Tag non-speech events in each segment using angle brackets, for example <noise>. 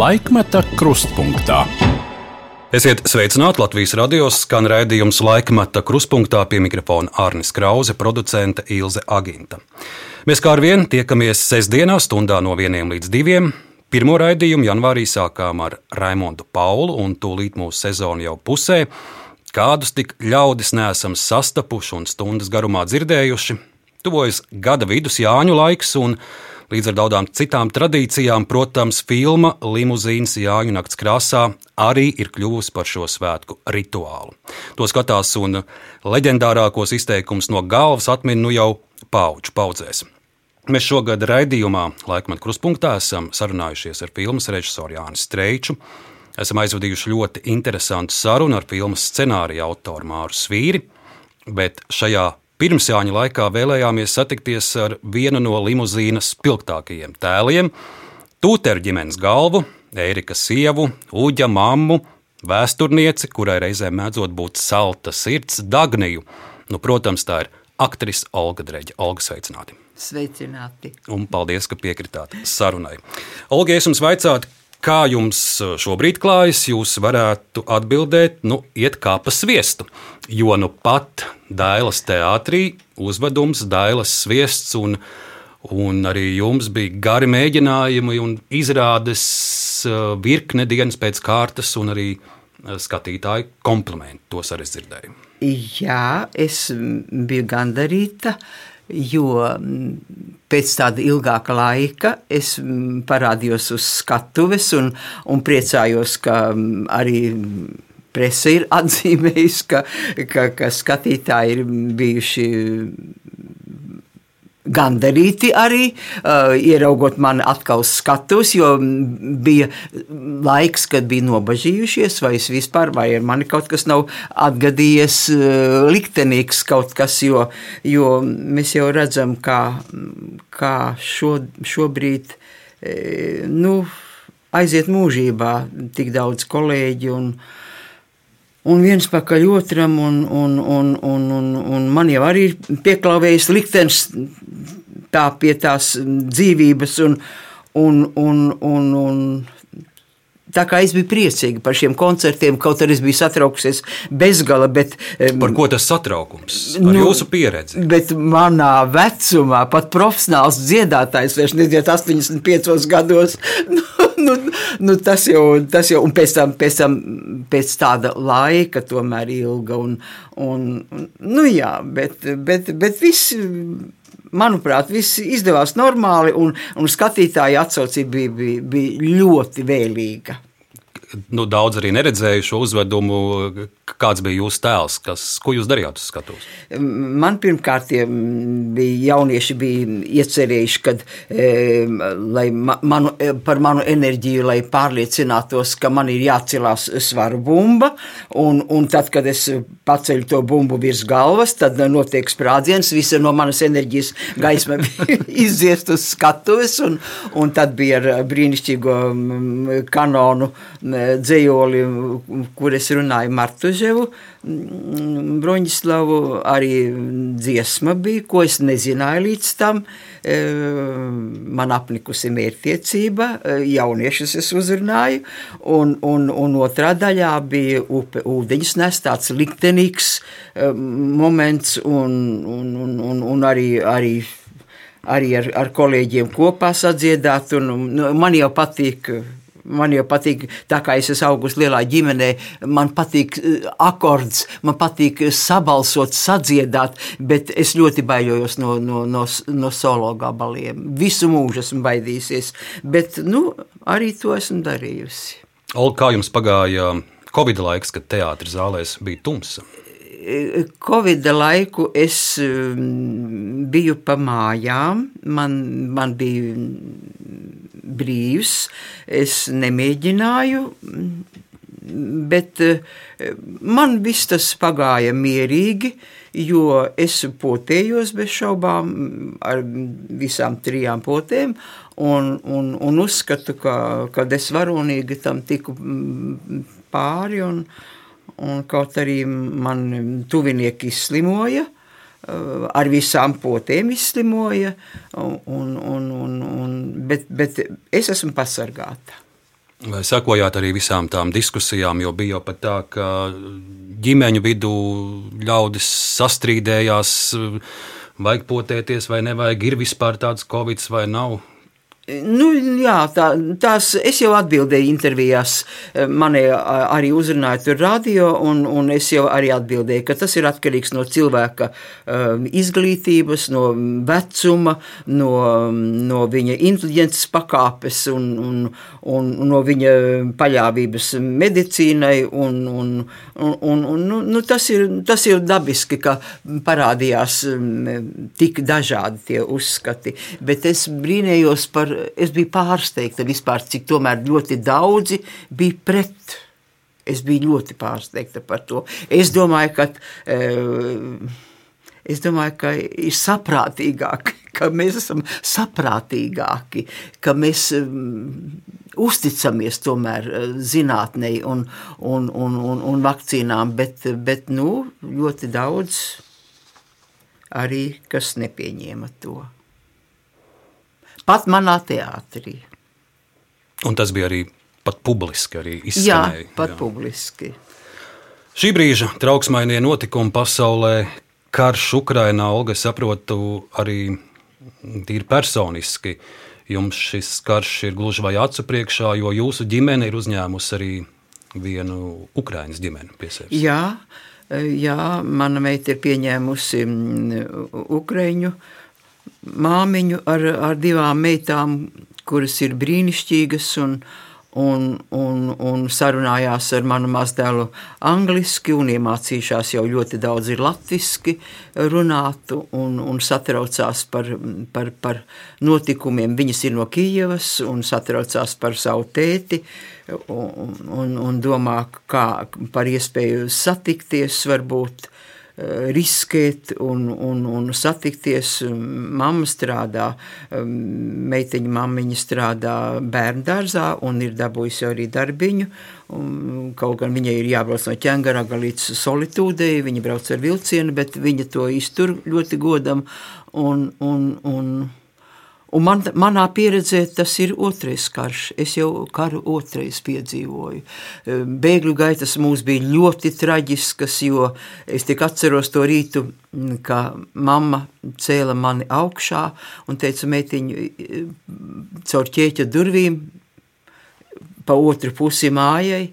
Laikmeta krustpunktā. Esiet sveicināti Latvijas radio skan raidījums Laikmeta krustpunktā pie mikrofona Arnis Krause, producente Ilze Aginta. Mēs kā ar vienu tiekamies sestdienā stundā no vieniem līdz diviem. Pirmo raidījumu janvārī sākām ar Raimondu Paulu, un tūlīt mūsu sezona jau pusē. Kādus tik ļaudis neesam sastapuši un stundas garumā dzirdējuši, tuvojas gada vidus Jāņu laiks, un līdz ar daudzām citām tradīcijām, protams, filma Limuzīnas Jāņu nakts krāsā arī ir kļuvusi par šo svētku rituālu. To skatās un leģendārākos izteikumus no galvas atmin nu jau pauģu paudzēs. Mēs šogad raidījumā Laikmeta kruspunktā esam sarunājušies ar filmas režisoru Jānu Streiču. Esam aizvadījuši ļoti interesantu sarunu ar filmas scenārija autoru Māru Svīri, bet šajā pirmsjāņa laikā vēlējāmies satikties ar vienu no limuzīnas spilgtākajiem tēliem - Tūteru ģimenes galvu, Ērika sievu, Uģa mammu, vēsturnieci, kurai reizēm mēdzot būt salta sirds, Dagniju. Nu, protams, tā ir aktrise Olga Dreģa. Olga sveicināti! Sveicināti! Un paldies, ka piekritāt sarunai. Olga, es jums vaicātu, kā jums šobrīd klājas, jūs varētu atbildēt, nu, iet kā pa sviestu. Jo nu pat Dailas teātrī uzvedums, Dailas sviests un, un arī jums bija gari mēģinājumi un izrādes virkne dienas pēc kārtas un arī skatītāju komplimenti. Tos arī dzirdēju. Jā, es biju gandarīta, jo pēc tāda ilgāka laika es parādījos uz skatuves un, un priecājos, ka arī presa ir atzīmējusi, ka, ka, ka skatītāji ir bijuši gandarīti arī, uh, ieraugot mani atkal skatus, jo bija laiks, kad bija nobažījušies, vai es vispār, vai ar mani kaut kas nav atgadījies uh, liktenīgs kaut kas, jo, jo mēs jau redzam, kā, kā šo, šobrīd, e, nu, aiziet mūžībā tik daudz kolēģi un, Un viens pakaļ otram, un, un, un, un, un, un man jau arī ir pieklāvējis liktenis tā pie tās dzīvības, un, un, un, un, un Tā kā es biju priecīga par šiem koncertiem, kaut arī es biju satraukusies bezgala. Bet, par ko tas satraukums? Ar nu, jūsu pieredzi. Bet manā vecumā pat profesionāls dziedātājs vairs nedzied 85 gados. <laughs> Nu, nu, nu, tas jau, tas jau, un pēc tam, pēc tam, pēc tāda laika, tomēr ilga. Un, un, nu jā, bet, bet, bet viss manuprāt, viss izdevās normāli, un, un skatītāja atsaucība bija, bija, bija ļoti vēlīga nu, daudz arī neredzēju šo uzvedumu. Kāds bija jūsu tēls? Kas, ko jūs darījāt uz skatuves? Man pirmkārt bija jaunieši bija iecerējuši, kad, e, lai manu, e, par manu enerģiju, lai pārliecinātos, ka man ir jācelās svaru bumba. Un, un tad, kad es paceļu to bumbu virs galvas, tad notiek sprādziens. Visa no manas enerģijas gaisma <laughs> iziest uz skatuves. Un, un tad bija ar brīnišķīgo kanonu dzējoli, kur es runāju Martuževu, Broņislavu, arī dziesma bija, ko es nezināju līdz tam. E, man apnikusi mērķtiecība, e, jauniešus es uzrunāju, un, un, un otrā daļā bija upe ūdeņus nes, tāds liktenīgs moments, un, un, un, un, un arī, arī arī ar, ar kolēģiem kopā sadziedāt. Un, nu, man jau patīk Man jau patīk, tā kā es esmu augus lielā ģimenē, man patīk eh, akords, man patīk sabalsot, sadziedāt, bet es ļoti baidījos no, no, no, no solo gabaliem. Visu mūžu esmu baidījusies, bet nu, arī to esmu darījusi. Olga, kā jums pagāja Covid laiks, kad teātris zālēs bija tumsa? Covid laiku es mm, biju pa mājām, man, man bija brīvs, es nemēģināju, bet eh, man viss tas pagāja mierīgi, jo es potējos bez šaubām ar visām trijām potēm, un, un, un uzskatu, ka, ka es varonīgi tam tiku mm, pāri, un, un kaut arī man tuvinieki izslimoja, Eh, ar visām potēm izslimoja, un, un, un, un, bet, bet es esmu pasargāta. Vai sakojāt arī visām tām diskusijām, jo bija jau pat tā, ka ģimeņu vidū ļaudis sastrīdējās, vajag potēties vai nevajag, ir vispār tāds covid vai nav. Nu, jā, tā, tās es jau atbildēju intervijās. Mani arī uzrunāja tur radio, un, un es jau arī atbildēju, ka tas ir atkarīgs no cilvēka um, izglītības, no vecuma, no, no viņa inteliģences pakāpes un, un, un, un no viņa paļāvības medicīnai. Un, un, un, un, un, nu, nu, tas, ir, tas ir dabiski, ka parādījās tik dažādi tie uzskati, bet es brīnējos par es biju pārsteigta vispār, cik tomēr ļoti daudzi bija pret. Es biju ļoti pārsteigta par to. Es domāju, ka, es domāju, ka ir saprātīgāk, ka mēs esam saprātīgāki, ka mēs uzticamies tomēr zinātnei un, un, un, un, un vakcīnām, bet, bet nu, ļoti daudz arī kas nepieņēma to pat manā teātrī. Un tas bija arī pat publiski, arī izskanēja. Jā, pat jā. publiski. Šī brīža trauksmainie notikumi pasaulē, karš Ukrainā, Olga, saprotu, arī tīri personiski. Jums šis karš ir gluži vai acu priekšā, jo jūsu ģimene ir uzņēmusi arī vienu Ukraiņas ģimeni pie sevis. Jā, jā, mana meita ir pieņēmusi mm, Ukraiņu māmiņu ar, ar divām meitām, kuras ir brīnišķīgas un, un, un, un sarunājās ar manu mazdēlu angliski un iemācījušās jau ļoti daudz ir latviski runāt un, un satraucās par, par, par notikumiem. Viņas ir no Kijevas un satraucās par savu tēti un, un, un domā kā par iespēju satikties varbūt riskēt un, un, un satikties. Mama strādā, meitiņa mammiņa strādā bērnu dārzā un ir dabūjusi arī darbiņu. Un, kaut gan viņai ir jābrauc no ķēngaraga līdz solitūdei, viņa brauc ar vilcienu, bet viņa to iztur ļoti godam. Un, un, un, Un man, manā pieredzē tas ir otrais karš. Es jau karu otrais piedzīvoju. Ehm, bēgļu gaitas mums bija ļoti traģiskas, jo es tik atceros to rītu, ka mamma cēla mani augšā un teica meitiņu caur ķēķa durvīm pa otru pusi mājai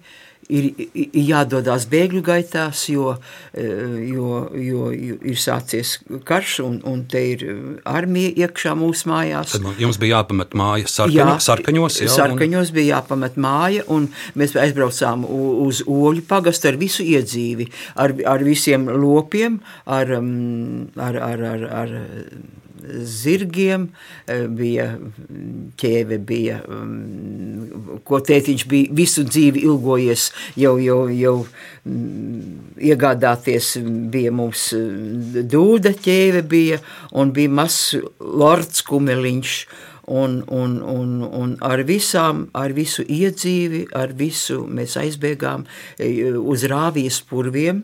ir, ir jādodas bēgļu gaitās, jo, eh, jo, jo, jo ir sācies karš un, un te ir armija iekšā mūsu mājās. Tad jums bija jāpamet māja sarkaņo, jā, sarkaņos? Jā, sarkaņos un... bija jāpamet māja un mēs aizbraucām uz Oļu pagastu ar visu iedzīvi, ar, ar visiem lopiem, ar, mm, ar, ar, ar, ar zirgiem, eh, bija ķēve, bija, mm, ko tētiņš bija visu dzīvi ilgojies jau, jau, jau mm, iegādāties, bija mums mm, dūda ķēve bija, un bija mazs lords kumeliņš, un, un, un, un ar, visām, ar visu iedzīvi, ar visu mēs aizbēgām eh, uz rāvijas purviem,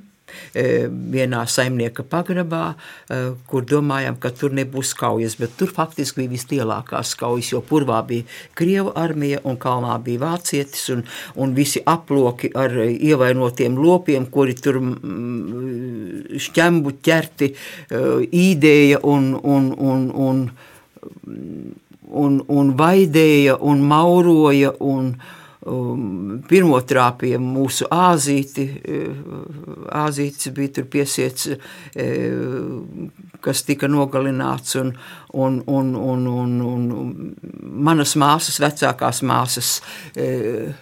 vienā saimnieka pagrabā, e, kur domājām, ka tur nebūs kaujas, bet tur faktiski bija vislielākās kaujas, jo purvā bija Krievu armija un kalnā bija vācietis un, un visi aploki ar ievainotiem lopiem, kuri tur šķembu ķerti e, īdēja un, un, un, un, un, un vaidēja un mauroja un, Um, pirmo trāpīja mūsu āzīti. Uh, āzītis bija tur piesiets, uh, kas tika nogalināts, un, un, un, un, un, un manas māsas, vecākās māsas, uh,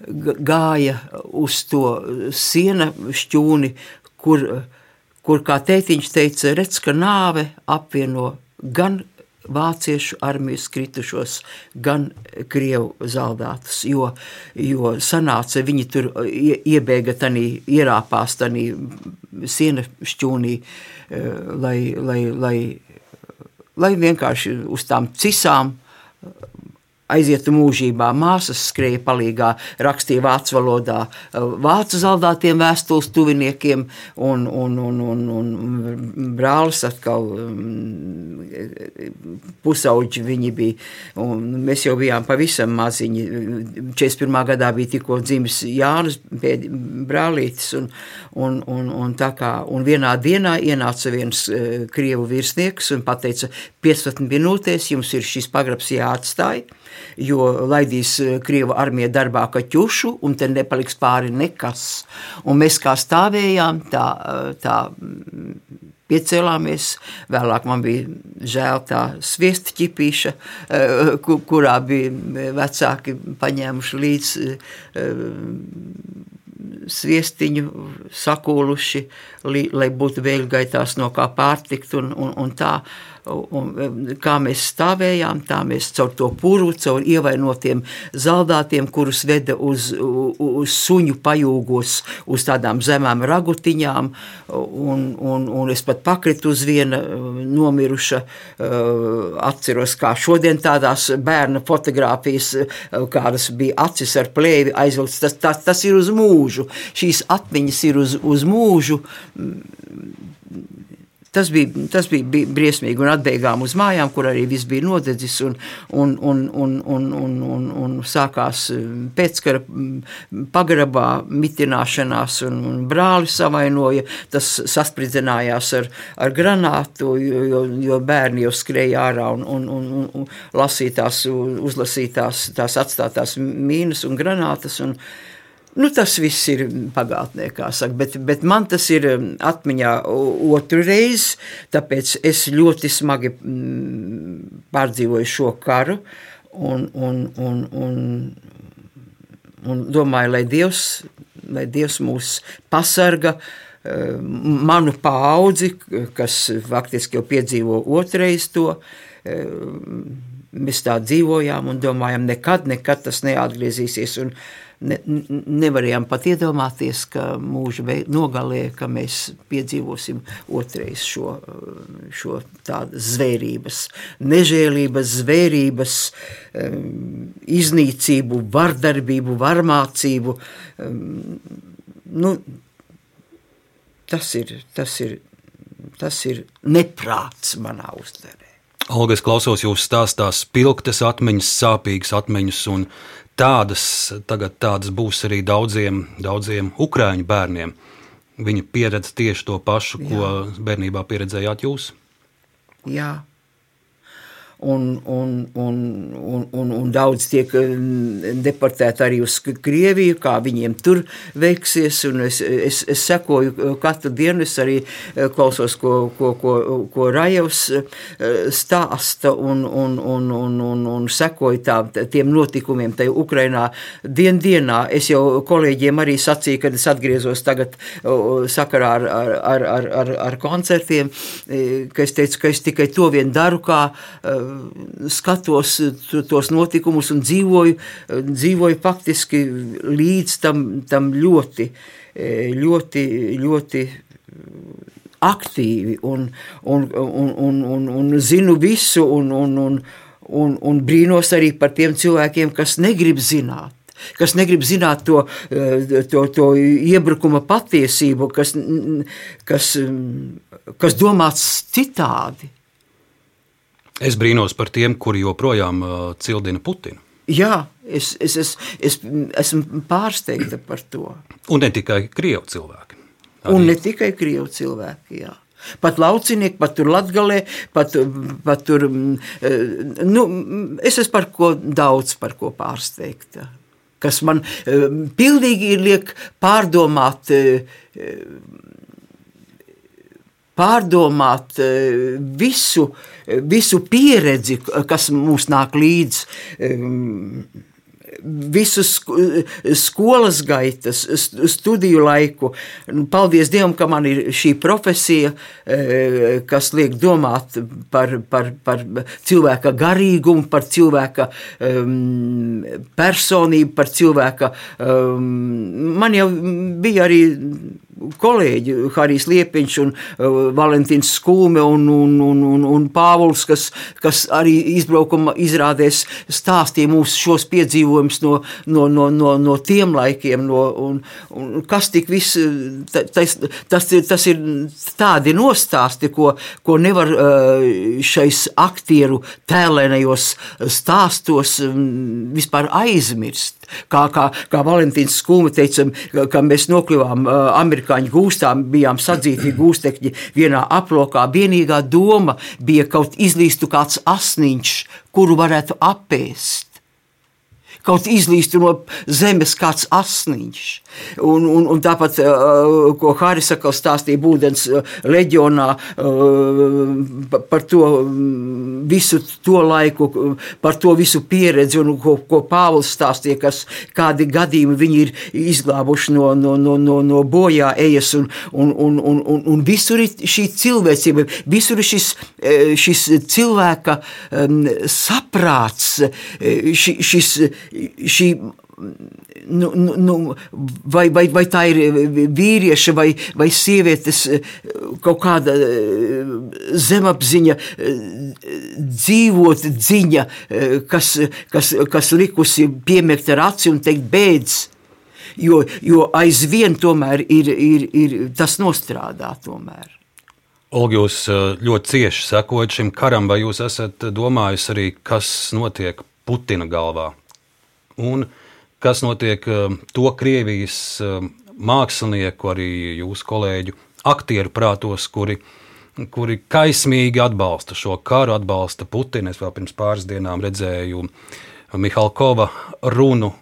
gāja uz to siena šķūni, kur, kur kā tētiņš teica, redz, ka nāve apvieno gan vāciešu armijas kritušos, gan krievu zaldātus. Jo, jo sanāca, viņi tur iebēga tanī, ierāpās tanī siena šķūnī, eh, lai, lai, lai, lai vienkārši uz tām cisām aizietu mūžībā. Māsas skrēja palīgā, rakstīja vācu valodā, vācu zaldātiem vēstules tuviniekiem, un, un, un, un, un brālis atkal pusauģi viņi bija. Mēs jau bijām pavisam maziņi. 41. gadā bija tikko dzimis Jānis brālītis, un, un, un, un tā kā un vienā dienā ienāca viens krievu virsnieks un teica, 15 minūtēs jums ir šis pagrabs jāatstāj jo laidīs eh, Krieva armija darbā kaķušu, un te nepaliks pāri nekas. Un mēs kā stāvējām, tā, eh, tā mm, piecēlāmies. Vēlāk man bija žēl tā sviesta ķipīša, eh, kurā bija vecāki paņēmuši līdzi sviestiņu sakūluši, lai būtu vēļgaitās no kā pārtikt un, un, un tā. Un, kā mēs stāvējām, tā mēs caur to puru, caur ievainotiem zaldātiem, kurus veda uz, uz suņu pajūgos, uz tādām zemām ragutiņām, un, un, un es pat pakritu uz viena nomiruša, atceros, kā šodien tādās bērna fotogrāfijas, kādas bija acis ar plēvi aizvilkts, tas, tas, tas ir uz mūžu, šīs atmiņas ir uz, uz mūžu, Tas bija, tas bija, bija briesmīgi, un atbēgām uz mājām, kur arī viss bija nodedzis, un, un, un, un, un, un, un, un sākās um, pēckara mm, pagrabā mitināšanās, un, un brāli savainoja, tas saspridzinājās ar, ar granātu, jo, jo bērni jau skrēja ārā un, un, un, un lasītās, uzlasītās, tās atstātās mīnas un granātas, un, Nu, tas viss ir pagātnē, kā saka, bet, bet man tas ir um, atmiņā otru reizi, tāpēc es ļoti smagi mm, pārdzīvoju šo karu un, un, un, un, un domāju, lai Dievs, lai Dievs mūs pasarga, um, manu paudzi, kas faktiski jau piedzīvo otrais to, um, mēs tā dzīvojām un domājam, nekad, nekad tas neatgriezīsies. Un, ne, nevarējām pat iedomāties, ka mūža nogalē, ka mēs piedzīvosim otrais šo, šo tādu zvērības, nežēlības, zvērības, iznīcību, vardarbību, varmācību. Nu, tas ir, tas ir, tas ir neprāts manā uztverē. Olga, es klausos jūsu stāstā, spilgtas atmiņas, sāpīgas atmiņas, un tādas, tagad tādas būs arī daudziem, daudziem ukrāņu bērniem. Viņi pieredz tieši to pašu, Jā. ko bērnībā pieredzējāt jūs. Jā, un, un, un, un, un, un daudz tiek mm, deportēti arī uz Krieviju, kā viņiem tur veiksies. Es, es, es sekoju uh, katru dienu, es arī uh, klausos, ko, ko, ko, ko Rajevs uh, stāsta un, un, un, un, un, un sekoju tā, tiem notikumiem tajā Ukrainā dien dienā. Es jau kolēģiem arī sacīju, kad es atgriezos tagad sakarā ar, ar, ar, ar, ar koncertiem, ka es teicu, ka es tikai to vien daru, kā skatos tos notikumus un dzīvoju, dzīvoju faktiski līdz tam, tam ļoti, ļoti, ļoti aktīvi un, un, un, un, un, un zinu visu un, un, un, un, un brīnos arī par tiem cilvēkiem, kas negrib zināt kas negrib zināt to, to, to iebrukuma patiesību, kas, kas, kas domāts citādi. Es brīnos par tiem, kuri joprojām uh, cildina Putinu. Jā, es, es, es, es esmu pārsteigta par to. Un ne tikai krievu cilvēki. Arī. Un ne tikai krievu cilvēki. Jā. Pat laucinieki, pat tur latgalē, pat, pat tur. Mm, nu, es esmu par ko daudz par ko pārsteigta. Kas man mm, pilnīgi liek pārdomāt pārdomāt eh, visu, visu pieredzi, kas mums nāk līdzi ehm, visu skolas gaitas, studiju laiku. Paldies Dievam, ka man ir šī profesija, kas liek domāt par, par, par cilvēka garīgumu, par cilvēka um, personību, par cilvēka. Um, man jau bija arī kolēģi, Harijs Liepiņš un Valentīns Skūme un, un, un, un, un Pāvils, kas, kas arī izbraukuma izrādēs stāstīja mums šos piedzīvojumus no, no, no, no, no tiem laikiem, no, un, un kas tik viss, tas, tas, tas ir tādi nostāsti, ko, ko nevar šais aktieru tēlēnajos stāstos vispār aizmirst. Kā, kā, kā Valentīns Skūma teica, ka mēs nokļuvām amerikāņu gūstā, bijām sadzīti gūstekņi vienā aplokā. Vienīgā doma bija kaut izlīstu kāds asniņš, kuru varētu apēst kaut izlīstu no zemes kāds asniņš. Un, un, un tāpat, uh, ko Hāris Sakals stāstīja Būdens uh, leģionā uh, par to mm, visu to laiku, par to visu pieredzi, un ko, ko Pāvils stāstīja, kas kādi gadījumi viņi ir izglābuši no, no, no, no, no bojā ejas, un, un, un, un, un, un visur ir šī cilvēcība, visur ir šis, šis cilvēka um, saprāts, šis šī nu, nu, nu, vai, vai, vai tā ir vīrieša vai, vai sievietes kaut kāda zemapziņa, dzīvot dziņa, kas, kas, kas likusi piemērt ar aci un teikt beidz. Jo, jo aizvien tomēr ir, ir, ir tas nostrādā tomēr. Olga, jūs ļoti cieši sekojat šim karam, vai jūs esat domājis arī, kas notiek Putina galvā? Un kas notiek eh, to Krievijas eh, mākslinieku, arī jūsu kolēģu aktieru prātos, kuri, kuri kaismīgi atbalsta šo karu, atbalsta Putinu. Es vēl pirms pāris dienām redzēju Mihalkova runu,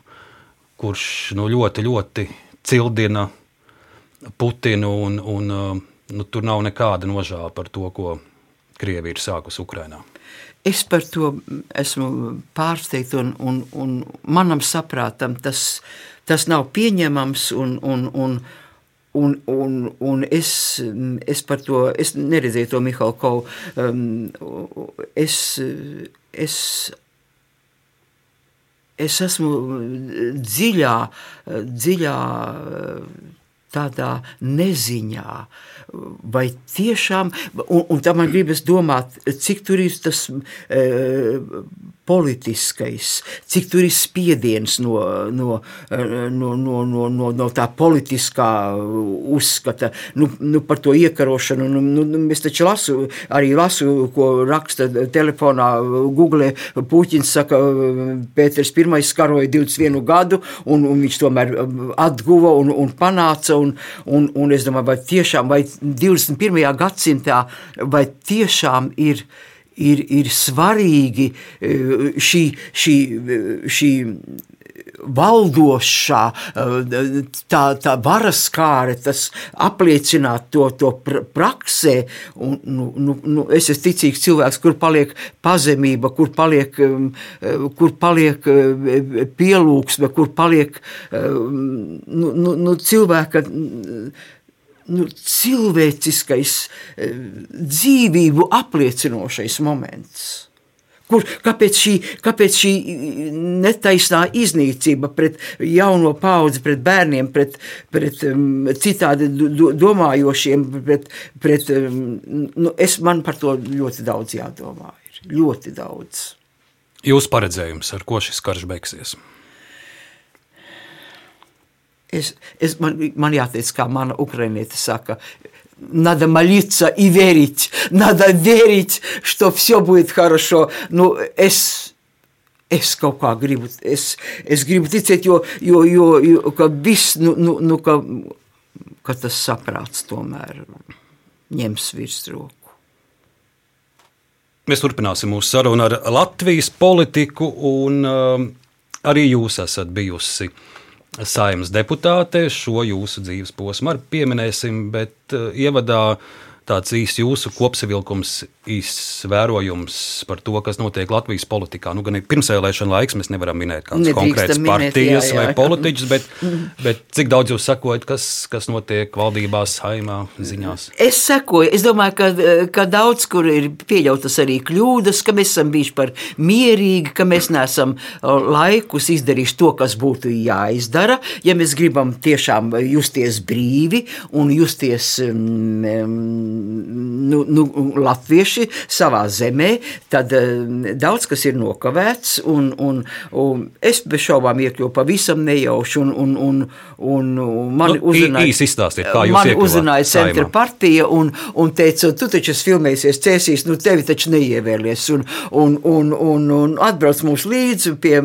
kurš nu, ļoti, ļoti cildina Putinu, un, un eh, nu, tur nav nekāda nožēla par to, ko Krievija ir sākusi Ukrajinā. Es par to esmu pārsteigts, un, un, un manam saprātam tas, tas nav pieņemams. Un, un, un, Un, un, un es, es par to es neredzēju, to Mihālu Kovu. Um, es, es, es esmu dziļā, dziļā tādā neziņā, vai tiešām, un, un tā man gribas domāt, cik tur ir tas e, politiskais, cik tur ir spiediens no, no, no, no, no, no, no tā politiskā uzskata nu, nu, par to iekarošanu. Nu, nu, nu es taču lasu, arī lasu, ko raksta telefonā, Google. Puķins saka, Pēters I karoja 21 gadu, un, un viņš tomēr atguva un, un panāca. Un, un, un es domāju, vai tiešām, vai 21. gadsimtā, vai tiešām ir ir, ir svarīgi eh, šī, šī, šī valdošā, eh, tā, tā varas kāre, tas apliecināt to, to praksē. Un, nu, nu, nu, es esmu ticīgs cilvēks, kur paliek pazemība, kur paliek, kur paliek pielūgsme, kur paliek nu, nu, nu, cilvēka nu, cilvēciskais, eh, dzīvību apliecinošais moments. Kur, kāpēc, šī, kāpēc šī netaisnā iznīcība pret jauno paudzi, pret bērniem, pret, pret um, citādi do, domājošiem, pret, pret, um, nu, es, man par to ļoti daudz jādomā. Ir. Ļoti daudz. Jūsu paredzējums, ar ko šis karš beigsies? Es, es, man, man jāteic, kā mana ukrainiete saka, надо молиться и верить, надо верить, что все будет хорошо. Nu, es, es kaut kā gribu, es, es gribu ticēt, jo, jo, jo, jo ka viss, nu, nu, nu ka, ka tas saprāts tomēr ņems virsroku. Mēs turpināsim mūsu sarunu ar Latvijas politiku, un um, arī jūs esat bijusi uh, saimnes deputāte. Šo jūsu dzīves posmu arī pieminēsim, bet uh, ievadā tāds īsts jūsu kopsavilkums, īsts vērojums par to, kas notiek Latvijas politikā. Nu, gan ir pirmsēlēšana laiks, mēs nevaram minēt kādas konkrētas partijas jā, jā. vai politiķus, bet, bet cik daudz jūs sekojat, kas, kas notiek valdībās, saimā, ziņās? Es sekoju. Es domāju, ka, ka daudz kur ir pieļautas arī kļūdas, ka mēs esam bijuši par mierīgi, ka mēs neesam laikus izdarījuši to, kas būtu jāizdara. Ja mēs gribam tiešām justies brīvi un justies um, nu, nu, latvieši savā zemē, tad uh, daudz kas ir nokavēts. Un, un, un es bez šaubām iekļuvu pavisam nejauši. Un, un, un, un man nu, uzrunāja, izstāstiet, kā jūs man uzrunāja centra partija un, un teica, tu taču esi filmējies cēsīs, nu tevi taču neievēlies. Un, un, un, un, un atbrauc mums līdzi pie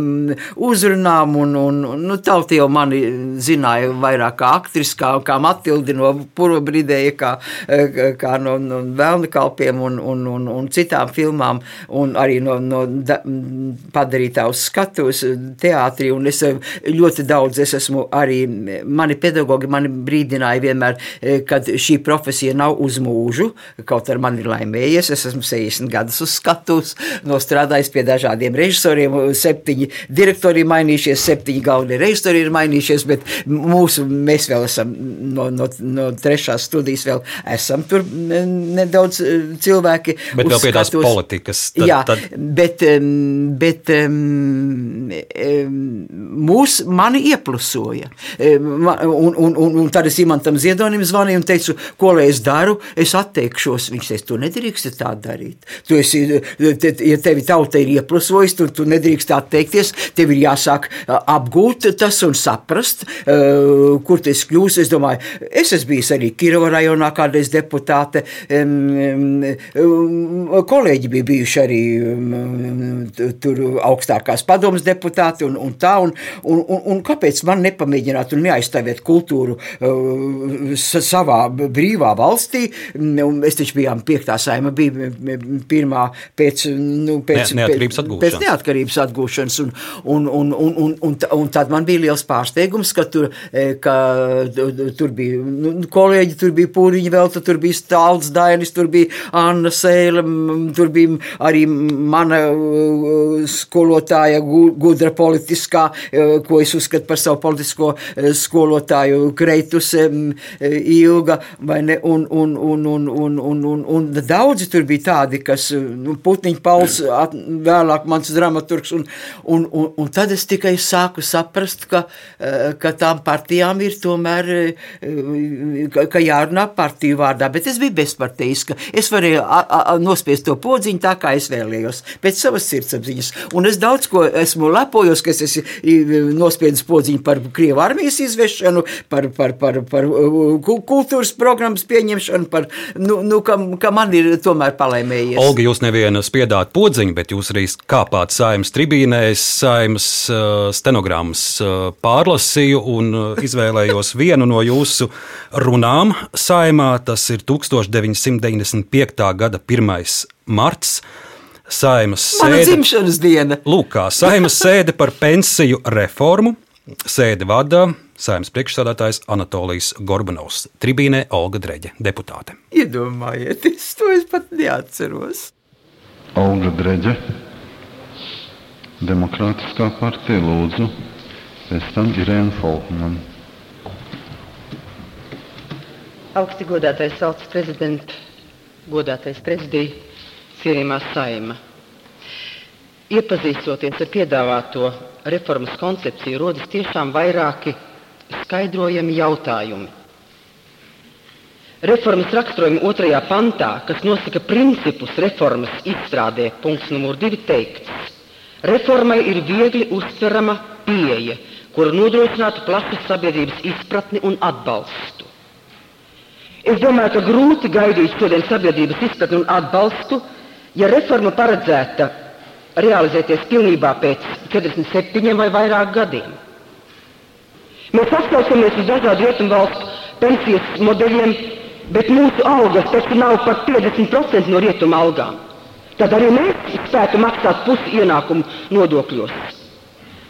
uzrunām, un, un nu, tauti jau mani zināja vairāk kā aktris, kā, kā Matildi no Purvabridēja, kā, kā no, no Vēlni kalpiem un, un, un, un citām filmām, un arī no, no da, padarītā uz skatuves teātrī, es ļoti daudz, es esmu arī, mani pedagogi mani brīdināja vienmēr, kad šī profesija nav uz mūžu, kaut ar mani laimējies, es esmu 60 gadus uz skatuves, nostrādājis pie dažādiem režisoriem, septiņi direktori ir mainījušies, septiņi galvenie režisori ir mainījušies, bet mūsu, mēs vēl esam no, no, no trešās studijas vēl esam tur nedaudz eh, cilvēki. Bet vēl pie tās politikas. Tad, jā, tad... bet, bet mūs mani ieplusoja. Un, un, un, un tad es Imantam Ziedonim zvanīju un teicu, ko lai es daru, es atteikšos. Viņš teica, tu nedrīkst tā darīt. Tu esi, te, ja tevi tauta ir ieplusojusi, tu, tu nedrīkst atteikties, tev ir jāsāk apgūt tas un saprast, kur tas kļūs. Es domāju, es esmu bijis arī Kirova rajonā kādreiz deputāte, kolēģi bija bijuši arī tur augstākās padomas deputāti un, un tā, un, un, un, un kāpēc man nepamēģināt un neaizstāvēt kultūru savā brīvā valstī? Es taču bijām piektā saima, bija pirmā pēc, nu, pēc, ne, neatkarības atgūšanas. Pēc neatkarības atgūšanas un, un, un, un, un, un, un tad man bija liels pārsteigums, ka tur, ka tur bija nu, kolēģi, tur bija pūriņi vēl, tur bija stāls Dainis, tur bija Anna Sēle, tur bija arī mana skolotāja gudra politiskā, ko es uzskatu par savu politisko skolotāju Kreitus Ilga, vai ne, un, un, un, un, un, un, un, un daudzi tur bija tādi, kas, nu, Putniņš Pauls, at, vēlāk mans dramaturgs, un, un, un, un tad es tikai sāku saprast, ka, ka tām partijām ir tomēr, ka jārunā partiju vārdā, bet es biju bezparteiska. Es varēju a, a, nospiest to podziņu tā, kā es vēlējos, pēc savas sirdsapziņas. Un es daudz ko esmu lepojos, ka es esmu nospiedis podziņu par Krievu armijas izvešanu, par, par, par, par kultūras programmas pieņemšanu, par, nu, nu, ka, ka man ir tomēr palēmējies. Olga, jūs nevienu spiedāt podziņu, bet jūs arī kāpāt saimas tribīnēs, saimas uh, stenogrammas uh, pārlasīju un uh, izvēlējos vienu no jūsu runām saimā. Tas ir 1995. gada 1. marts. Saimas sēde. Mana dzimšanas diena. Lūk, kā saimas sēde par pensiju reformu. Sēdi vada saimnes priekšsādātājs Anatolijas Gorbanovs, tribīnē Olga Dreģe, deputāte. Iedomājieties, to es pat neatceros. Olga Dreģe, Demokrātiskā partija lūdzu, pēc tam Irēna Folkman. Augsti godātais valsts prezidents, godātais prezidija, cienījumā saima. Iepazīstoties ar piedāvāto reformas koncepciju, rodas tiešām vairāki skaidrojami jautājumi. Reformas raksturojuma otrajā pantā, kas nosaka principus reformas izstrādē, punkts numur divi teikts. Reformai ir viegli uztverama pieeja, kura nodrošinātu plašas sabiedrības izpratni un atbalstu. Es domāju, ka grūti gaidīt šodien sabiedrības izpratni un atbalstu, ja reforma paredzēta realizēties pilnībā pēc 47 vai vairāk gadiem. Mēs atsaucamies uz dažādu rietumu valstu pensijas modeļiem, bet mūsu algas taču nav pat 50% no rietuma algām. Tad arī mēs spētu maksāt pusi ienākumu nodokļos.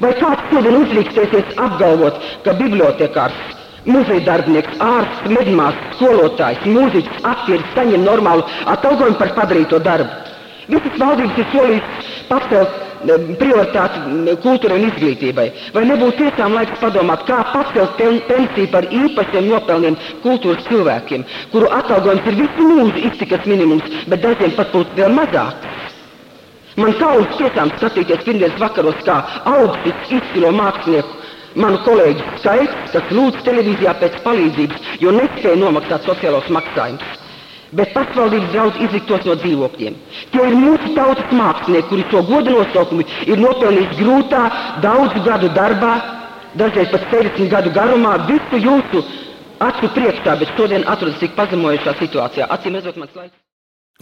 Vai kāds šodien uzdrīkstēsies apgalvot, ka bibliotekārs Muzeja darbinieks, ārsts, medmāsas, skolotājs, mūziķis, aktieris saņem normālu atalgojumu par padarīto darbu. Visas valdības ir solījušas pacelt eh, prioritāti mm, kultūrai un izglītībai. Vai nebūtu tiešām laiks padomāt, kā pacelt pensiju par īpašiem nopelniem kultūras cilvēkiem, kuru atalgojums ir visu mūžu iztikas minimums, bet dažiem pat būtu vēl mazāks? Man kauns tiešām skatīties pirmdienas vakaros, kā augstus izcilo mākslinieku manu kolēģi skaits, kas lūdz televīzijā pēc palīdzības, jo nespēja nomaksāt sociālos maksājumus. Bet pašvaldības draudz izliktos no dzīvokļiem. Tie ir mūsu tautas mākslinieki, kuri to godu nosaukumu ir nopelnījuši grūtā, daudzu gadu darbā, dažreiz pat 60 gadu garumā, visu jūsu acu priekšā, bet šodien atrodas tik pazemojušā situācijā. Acīm redzot, mans laiks.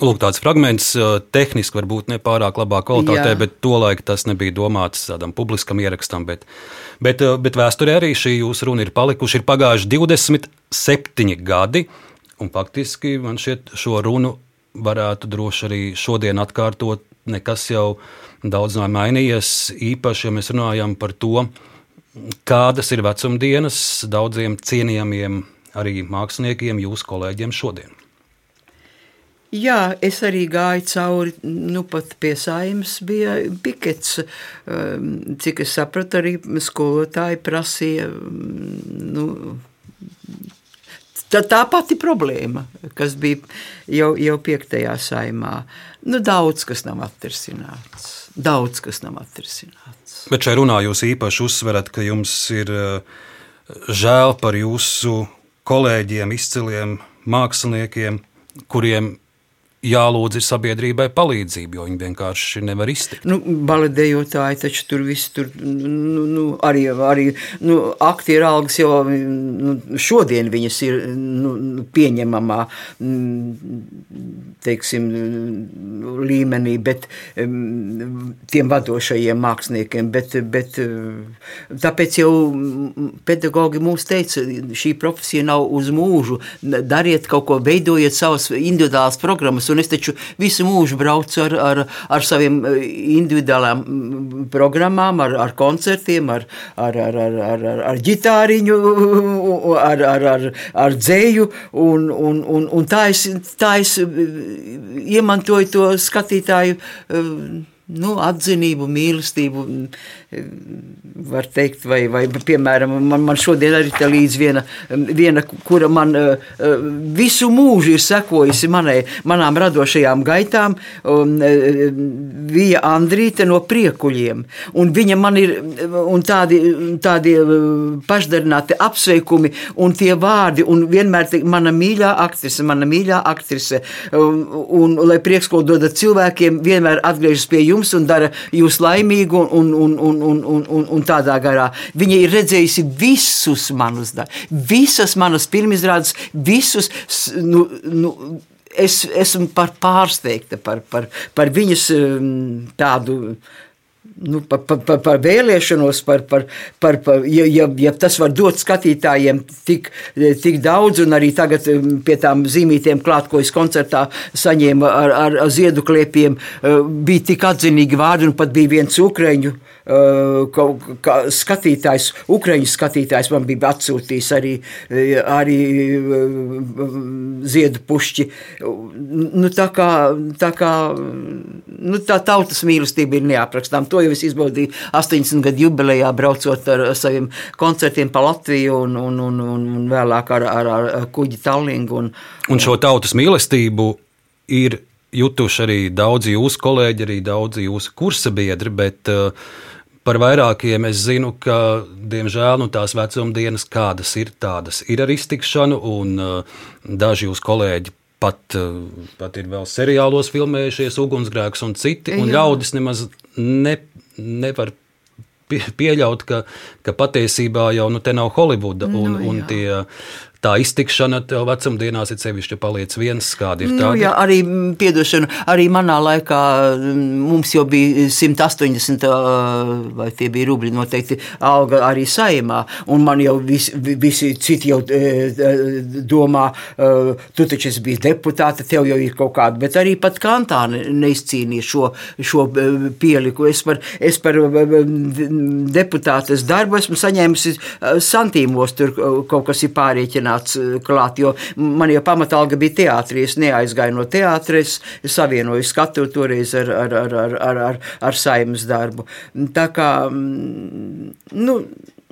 Lūk, tāds fragments tehniski varbūt ne pārāk labā kvalitātē, Jā. bet tolaik tas nebija domāts tādam publiskam ierakstam. Bet, bet, bet vēsturē arī šī jūsu runa ir palikuši. Ir pagājuši 27 gadi, un faktiski man šķiet, šo runu varētu droši arī šodien atkārtot. Nekas jau daudz nav mainījies. Īpaši, ja mēs runājam par to, kādas ir vecumdienas daudziem cienījamiem arī māksliniekiem, jūsu kolēģiem šodien. Jā, es arī gāju cauri, nu pat pie saimnes bija pikets. Um, cik es sapratu, arī skolotāji prasīja. Nu, tā, tā pati problēma, kas bija jau, jau piektajā saimā. Nu, daudz kas nav atrisināts. Daudz kas nav atrisināts. Bet šajā runā jūs īpaši uzsverat, ka jums ir uh, žēl par jūsu kolēģiem, izciliem māksliniekiem, kuriem jālūdz ir sabiedrībai palīdzība, jo viņi vienkārši nevar iztikt. Nu, baletdejotāji taču tur viss tur nu, nu, arī, arī nu, aktieru algas jau nu, šodien viņas ir nu, pieņemamā teiksim, līmenī, bet tiem vadošajiem māksliniekiem, bet, bet tāpēc jau pedagogi mums teica, šī profesija nav uz mūžu, dariet kaut ko, veidojiet savas individuālas programmas, un es taču visu mūžu braucu ar, ar, ar saviem eh, individuālām mm, programmām, ar, ar koncertiem, ar, ar, ar, ar, ar, ar, ar ģitāriņu, <laughs> ar, ar, ar, ar dzēju, un, un, un, un tā, es, tā es iemantoju to skatītāju eh, nu, atzinību, mīlestību var teikt, vai, vai piemēram, man, man šodien arī ir līdzi viena, viena, kura man uh, visu mūžu ir sekojusi manai, manām radošajām gaitām, un uh, bija Andrīte no priekuļiem. Un viņa man ir tādi, tādi pašdarināti apsveikumi un tie vārdi, un vienmēr te, mana mīļā aktrise, mana mīļā aktrise, un, un lai prieks, ko dodat cilvēkiem, vienmēr atgriežas pie jums un dara jūs laimīgu un, un, un, un, un, un, un tādā garā. Viņa ir redzējusi visus manus darbus, visas manas pirmizrādes, visus. Nu, nu, es esmu par pārsteigta par, par, par viņas um, tādu nu, par, par, par, par vēlēšanos, par, par, par, par ja, ja, ja tas var dot skatītājiem tik, tik daudz, un arī tagad um, pie tām zīmītiem klāt, ko es koncertā saņēmu ar, ar, ar ziedu kliepiem, uh, bija tik atzinīgi vārdi, un pat bija viens ukreņu kā, kā skatītājs, Ukraiņu skatītājs man bija atsūtījis arī, arī ziedu pušķi. Nu, tā kā, tā kā nu, tā tautas mīlestība ir neaprakstām. To jau es izbaudīju 80 gadu jubilejā, braucot ar saviem koncertiem pa Latviju un, un, un, un vēlāk ar, ar, ar kuģi Tallingu. Un, un šo tautas mīlestību ir jutuši arī daudzi jūsu kolēģi, arī daudzi jūsu kursa biedri, bet uh, Par vairākiem es zinu, ka, diemžēl, nu, tās vecumdienas, kādas ir, tādas ir ar iztikšanu, un uh, daži jūsu kolēģi pat, uh, pat ir vēl seriālos filmējušies, ugunsgrēks un citi, un Jā. ļaudis nemaz ne, nevar pieļaut, ka, ka patiesībā jau nu, te nav Holivuda, un, nu, un tie, tā iztikšana tev vecumdienās ir sevišķi paliec viens, kādi ir Nu, tādi? jā, arī piedošana, arī manā laikā mums jau bija 180 ā, vai tie bija rubļi noteikti alga arī saimā, un man jau vis, vi- visi citi jau domā, tu taču esi bijis deputāte, tev jau ir kaut kāda, bet arī pat kantā ne- neizcīnīja šo, šo pieliku. Es par, es par deputātes darbu esmu saņēmusi santīmos, tur kaut kas ir pārieķināts e, klāt, jo man jau pamatalga bija teātrī, es neaizgāju no teātris, es savienoju skatu toreiz ar, ar, ar, ar, ar, ar, ar saimas darbu. Tā kā, mm, nu,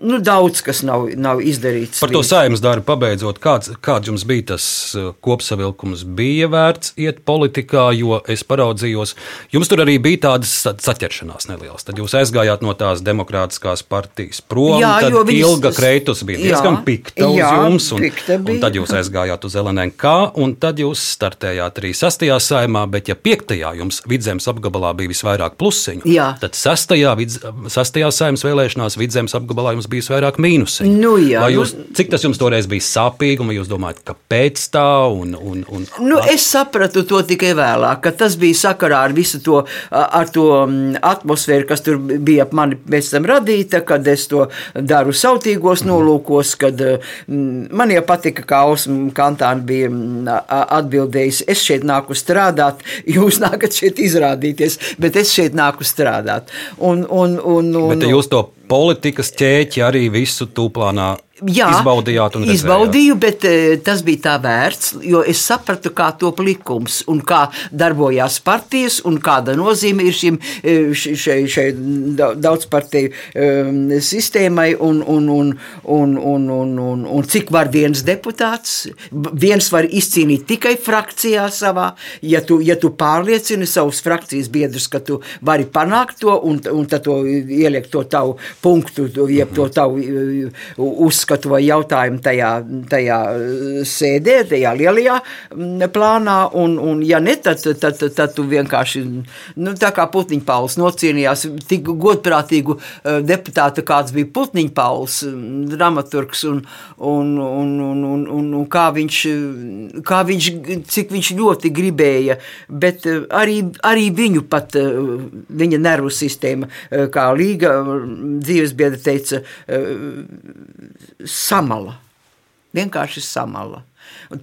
nu daudz kas nav, nav izdarīts. Par to saimnes darbu pabeidzot, kāds, kāds jums bija tas uh, kopsavilkums? Bija vērts iet politikā, jo es paraudzījos, jums tur arī bija tādas sa- saķeršanās nelielas. Tad jūs aizgājāt no tās demokrātiskās partijas prom, Jā, tad viņas- ilga kreitus bija diezgan Jā, pikta uz jā, jums, un, un tad jūs aizgājāt uz LNK, un tad jūs startējāt arī sastajā saimā, bet ja piektajā jums vidzemes apgabalā bija visvairāk plusiņu, Jā. tad sastajā, vidz, sastajā saimnes vēlēšanās vidzemes apgabalā jums bija vairāk mīnusiņu. Nu jā, Vai nu- jūs, cik tas jums toreiz bija sāpīgi, un jūs domājat, kāpēc tā? Un, un, un, Nu, es sapratu to tikai vēlāk, ka tas bija sakarā ar visu to, ar to atmosfēru, kas tur bija ap mani pēc tam radīta, kad es to daru sautīgos nolūkos, kad man jau patika, kā Osma Kantāna bija a- atbildējis, es šeit nāku strādāt, <laughs> jūs nākat šeit izrādīties, bet es šeit nāku strādāt. Un, un, un, un, Bet jūs to politikas ķēķi arī visu tūplānā Jā, izbaudījāt un redzējāt. izbaudīju, bet e, tas bija tā vērts, jo es sapratu, kā top likums un kā darbojās partijas un kāda nozīme ir šim e, š- šai, šai da- daudzpartiju um, sistēmai un, un, un, un, un, un, un, un cik var viens deputāts, viens var izcīnīt tikai frakcijā savā, ja tu, ja tu pārliecini savus frakcijas biedrus, ka tu vari panākt to un, un tad to ieliek to tavu punktu, jeb to tavu e, uzskatu vai jautājumu tajā, tajā eh, sēdē, tajā lielajā mm, plānā, un, un ja ne, tad, tad, tad, tad tu vienkārši, nu, tā kā Putniņa Pauls nocienījās, tik godprātīgu eh, deputātu, kāds bija Putniņa Pauls, mm, dramaturgs, un, un, un, un, un, un, un kā viņš, kā viņš, cik viņš ļoti gribēja, bet eh, arī, arī viņu pat, viņa nervu sistēma, kā Līga mm, dzīvesbiedra teica, samala. Vienkārši samala.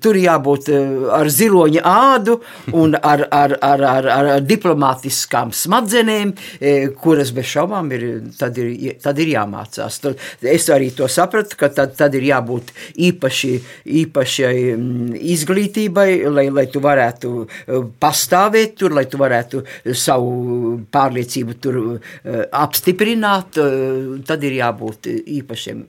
Tur jābūt eh, ar ziloņa ādu un ar, ar, ar, ar, ar diplomātiskām smadzenēm, eh, kuras bez šaubām ir, tad ir, tad ir jāmācās. Tad Es arī to sapratu, ka tad, tad ir jābūt īpaši, īpašai mm, izglītībai, lai, lai tu varētu eh, pastāvēt tur, lai tu varētu savu pārliecību tur apstiprināt. Tad ir jābūt īpašiem,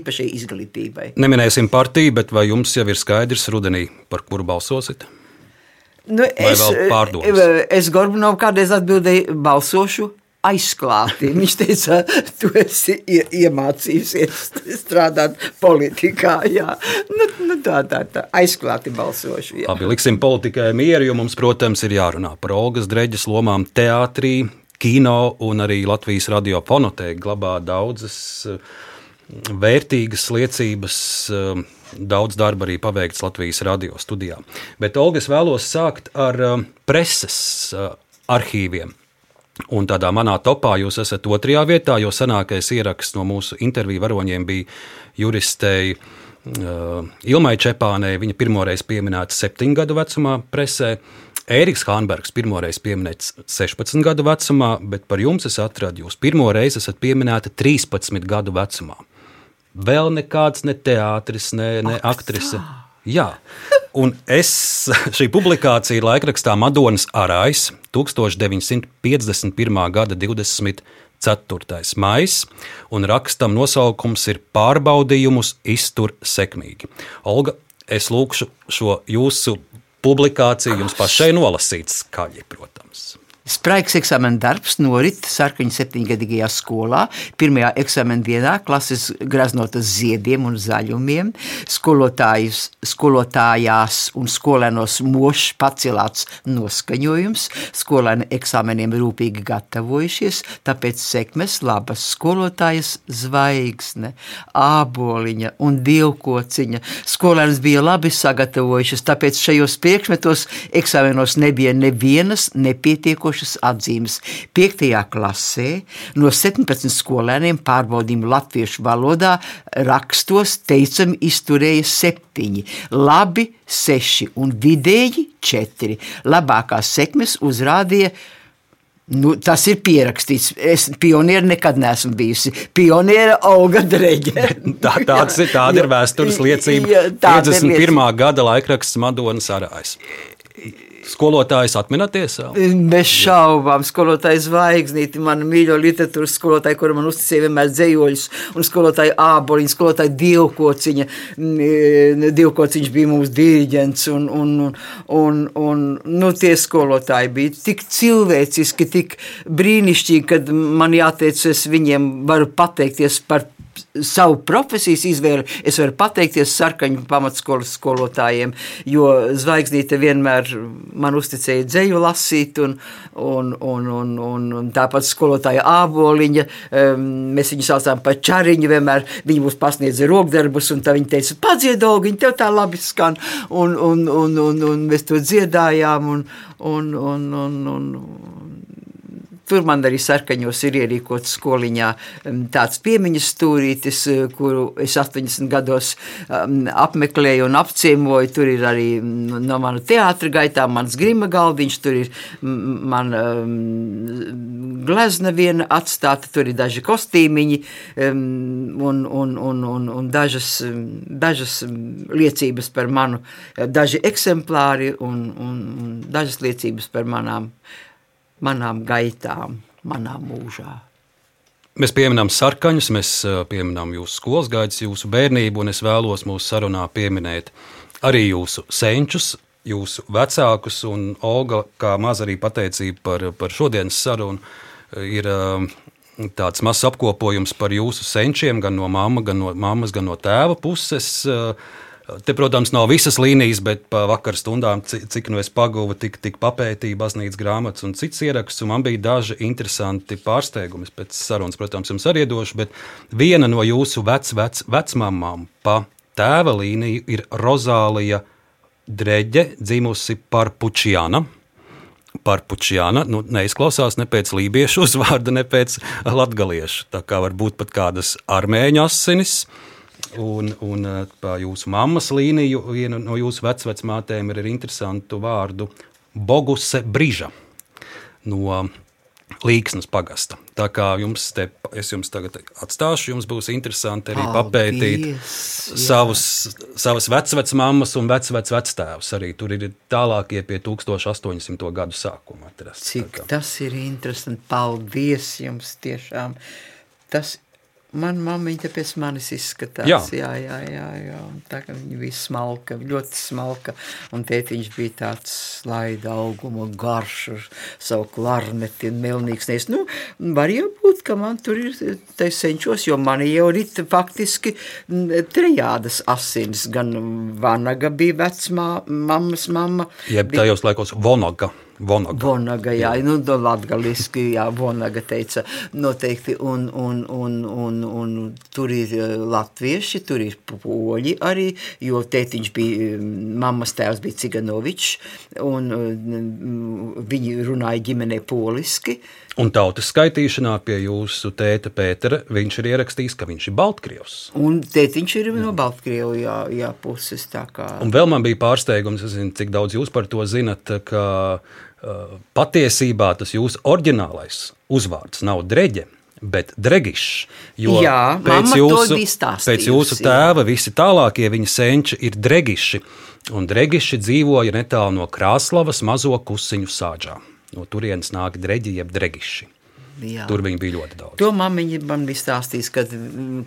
īpašai izglītībai. Neminēsim partiju, bet vai jums jau ir skaidrs rudenī, par kuru balsosit? Nu, Vai es, pārdomas? eh, es Gorbunovam kādreiz atbildēju, balsošu aizklāti. <laughs> Viņš teica, tu esi ie, iemācījusies strādāt politikā. <laughs> Jā. Nu, nu, tā, tā, tā, aizklāti balsošu. Jā. Labi, liksim politikai mieru, jo mums, protams, ir jārunā par Olgas dreģes lomām teātrī, kino un arī Latvijas radio fonotēka glabā daudzas eh, vērtīgas liecības. eh, Daudz darba arī paveikts Latvijas radio studijā. Bet, Olga, es vēlos sākt ar eh, preses eh, arhīviem. Un tādā manā topā jūs esat otrajā vietā, jo senākais ieraksts no mūsu interviju varoņiem bija juristei uh, Ilmai Čepānei. Viņa pirmoreiz pieminēta 7 gadu vecumā presē. Ēriks Hānbergs pirmoreiz pieminēts 16 gadu vecumā, bet par jums es atradu, jūs pirmo reizi esat pieminēta 13 gadu vecumā. Vēl nekāds ne teātris, ne, ne aktrise. Jā, un es <laughs> šī publikācija ir laikrakstā Madonas Arājs 1951. gada 24. maija, un rakstam nosaukums ir Pārbaudījumus iztur sekmīgi. Olga, es lūkšu šo jūsu publikāciju jums pašai nolasīt skaļi, protams. Spraigs eksāmena darbs norit sarkaņa septiņgadīgajā skolā. Pirmajā eksāmena dienā klases graznotas ziediem un zaļumiem. Skolotājās un skolēnos mošs pacelāts noskaņojums. Skolēni eksāmeniem rūpīgi gatavojušies, tāpēc sekmes labas skolotājas zvaigzne, āboliņa un dievkociņa. Skolēns bija labi sagatavojušies, tāpēc šajos priekšmetos eksāmenos nebija nevienas nepietiekošas atzīmes. 5. klasē no 17 skolēniem pārbaudījumu latviešu valodā rakstos teicami izturēja septiņi, labi seši un vidēji četri. Labākās sekmes uzrādīja Nu, tas ir pierakstīts. Es pionieri nekad neesmu bijusi. Pioniera Olga Dreģe. <laughs> Tā, tāds ir, tāda ir vēstures liecība. Jā, 51. Liecība. gada laikraksts Madonas Arājas. Skolotājs atminaties? Bez šaubām, skolotājs zvaigznīti, mana mīļo literatūras skolotāja, kura man uzticēja vienmēr dzējoļus, un skolotāja āboliņa, skolotāja dievkociņa. Dievkociņš bija mūsu diriģents, un, un, un, un nu, tie skolotāji bija tik cilvēciski, tik brīnišķīgi, kad man jāteic, es viņiem varu pateikties par savu profesijas izvēli es varu pateikties sarkaņu pamatskolas skolotājiem, jo zvaigznīte vienmēr man uzticēja dzēju lasīt, un, un, un, un, un, tāpat skolotāja āboliņa, um, mēs viņu saucām par čariņu, vienmēr viņi mums pasniedza rokdarbus, un tā viņi teica, padziedolgiņ, tev tā labi skan, un, un, un, un, un mēs to dziedājām, un, un, un, un, un, Tur man arī sarkaņos ir ierīkots skoliņā tāds piemiņas stūrītis, eh, kuru es 80 gados apmeklēju un apciemoju. Tur ir arī no manu teātra gaitām mans grima galdiņš, tur ir man glezna viena atstāta, tur ir daži kostīmiņi un, un, un, un, un dažas, dažas liecības par manu, daži eksemplāri un, un, un dažas liecības par manām manām gaitām, manā mūžā. Mēs pieminām sarkaņus, mēs pieminām jūsu skolas gaitas, jūsu bērnību, un es vēlos mūsu sarunā pieminēt arī jūsu senčus, jūsu vecākus, un Olga, kā maz arī pateicība par, par šodienas sarunu, ir tāds mazs apkopojums par jūsu senčiem, gan no mamma, gan no mammas, gan no tēva puses. Te, protams, nav visas līnijas, bet pa vakar stundām, cik nu es paguvu, tik, tik papētīju baznīcas grāmatas un citas ierakstus, man bija daži interesanti pārsteigumi. Pēc sarunas, protams, jums arī iedošu, bet viena no jūsu vec, vec, vecmāmām pa tēva līniju ir Rozālija Dreģe, dzimusi par Pučiāna. Par Pučiāna nu, neizklausās ne pēc lībiešu uzvārda, ne pēc latgaliešu. Tā kā varbūt pat kādas armēņu asinis. Un, un eh, pa jūsu mammas līniju viena no jūsu vecmātēm ir ar interesantu vārdu Boguse Brīža no Līksnas pagasta. Tā kā jums te, es jums tagad atstāšu, jums būs interesanti arī Paldies, papētīt jā. savus, savas vecmāmas un vecvectēvus. Arī tur ir tālākie pie 1800. gadu sākuma atrast. Cik tas ir interesanti. Paldies jums tiešām. Tas Man mammiņa pēc manis izskatās. Jā, jā, jā. jā, jā. Tā kā viņa bija smalka, ļoti smalka. Un tētiņš bija tāds slaida auguma, garš ar savu klarneti un melnīgs. Nes. Nu, var jau būt, ka man tur ir senčos, jo man jau ir faktiski trejādas asins. Gan Vanaga bija vecmā, mammas mamma. Jeb tajos laikos Vonaga. Vonaga. Vonaga, jā, jā. nu, latgaliski, jā, Vonaga teica noteikti, un, un, un, un, un tur ir eh, latvieši, tur ir poļi arī, jo tētiņš bija, mammas tēvs bija Ciganovičs, un eh, viņi runāja ģimenē poliski. Un tautas skaitīšanā pie jūsu tēta Pētera viņš ir ierakstījis, ka viņš ir Baltkrievs. Un tētiņš ir no jā, jā, puses. Kā... Un vēl man bija pārsteigums, zinu, cik daudz jūs par to zinat, ka patiesībā tas jūsu oriģinālais uzvārds nav dreģe. Bet Dregišs, jo Jā, pēc jūsu, pēc jūsu tēva visi tālākie viņa senči ir Dregiši, un Dregiši dzīvoja netālu no Krāslavas mazo kusiņu sāģā. No turienes nāk Dreģi jeb Dregiši. Jā. Tur viņi bija ļoti daudz. To mammiņa man bija stāstījis, kad,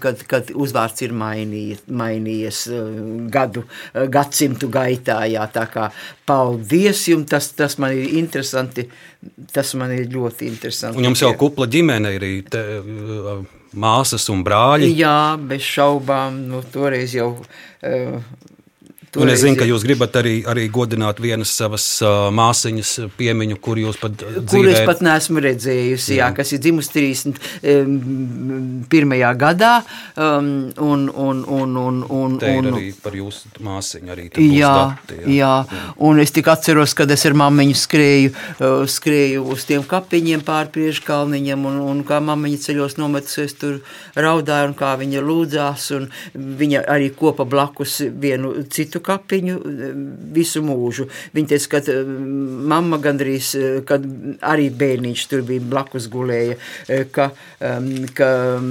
kad, kad uzvārds ir mainījies, mainījies uh, gadu, uh, gadsimtu gaitā. Jā, tā kā paldies jums, tas, tas man ir interesanti. Tas man ir ļoti interesanti. Un jums jau kupla ģimene ir te, uh, māsas un brāļi. Jā, bez šaubām. Nu, toreiz jau. Uh, Un es zinu, ka jūs gribat arī, arī godināt vienas savas uh, māsiņas piemiņu, kur jūs pat dzīvojat. Kur es pat neesmu redzējusi, jā, kas ir dzimusi 31. gadā. Um, un, un, un, un, un, Te ir un, arī par jūsu māsiņu. Arī tur būs Jā, dati, jā. jā, un es tik atceros, kad es ar mammiņu skrēju, uh, skrēju uz tiem kapiņiem pāri priekškalniņam, un, un kā mammiņa ceļos nometusies tur raudāja, un kā viņa lūdzās, un viņa arī kopa blakus vienu citu kapiņu uh, visu mūžu. Viņa teica, ka uh, mamma gandrīz, uh, kad arī bērniņš tur bija blakus gulēja, ka, um, ka um,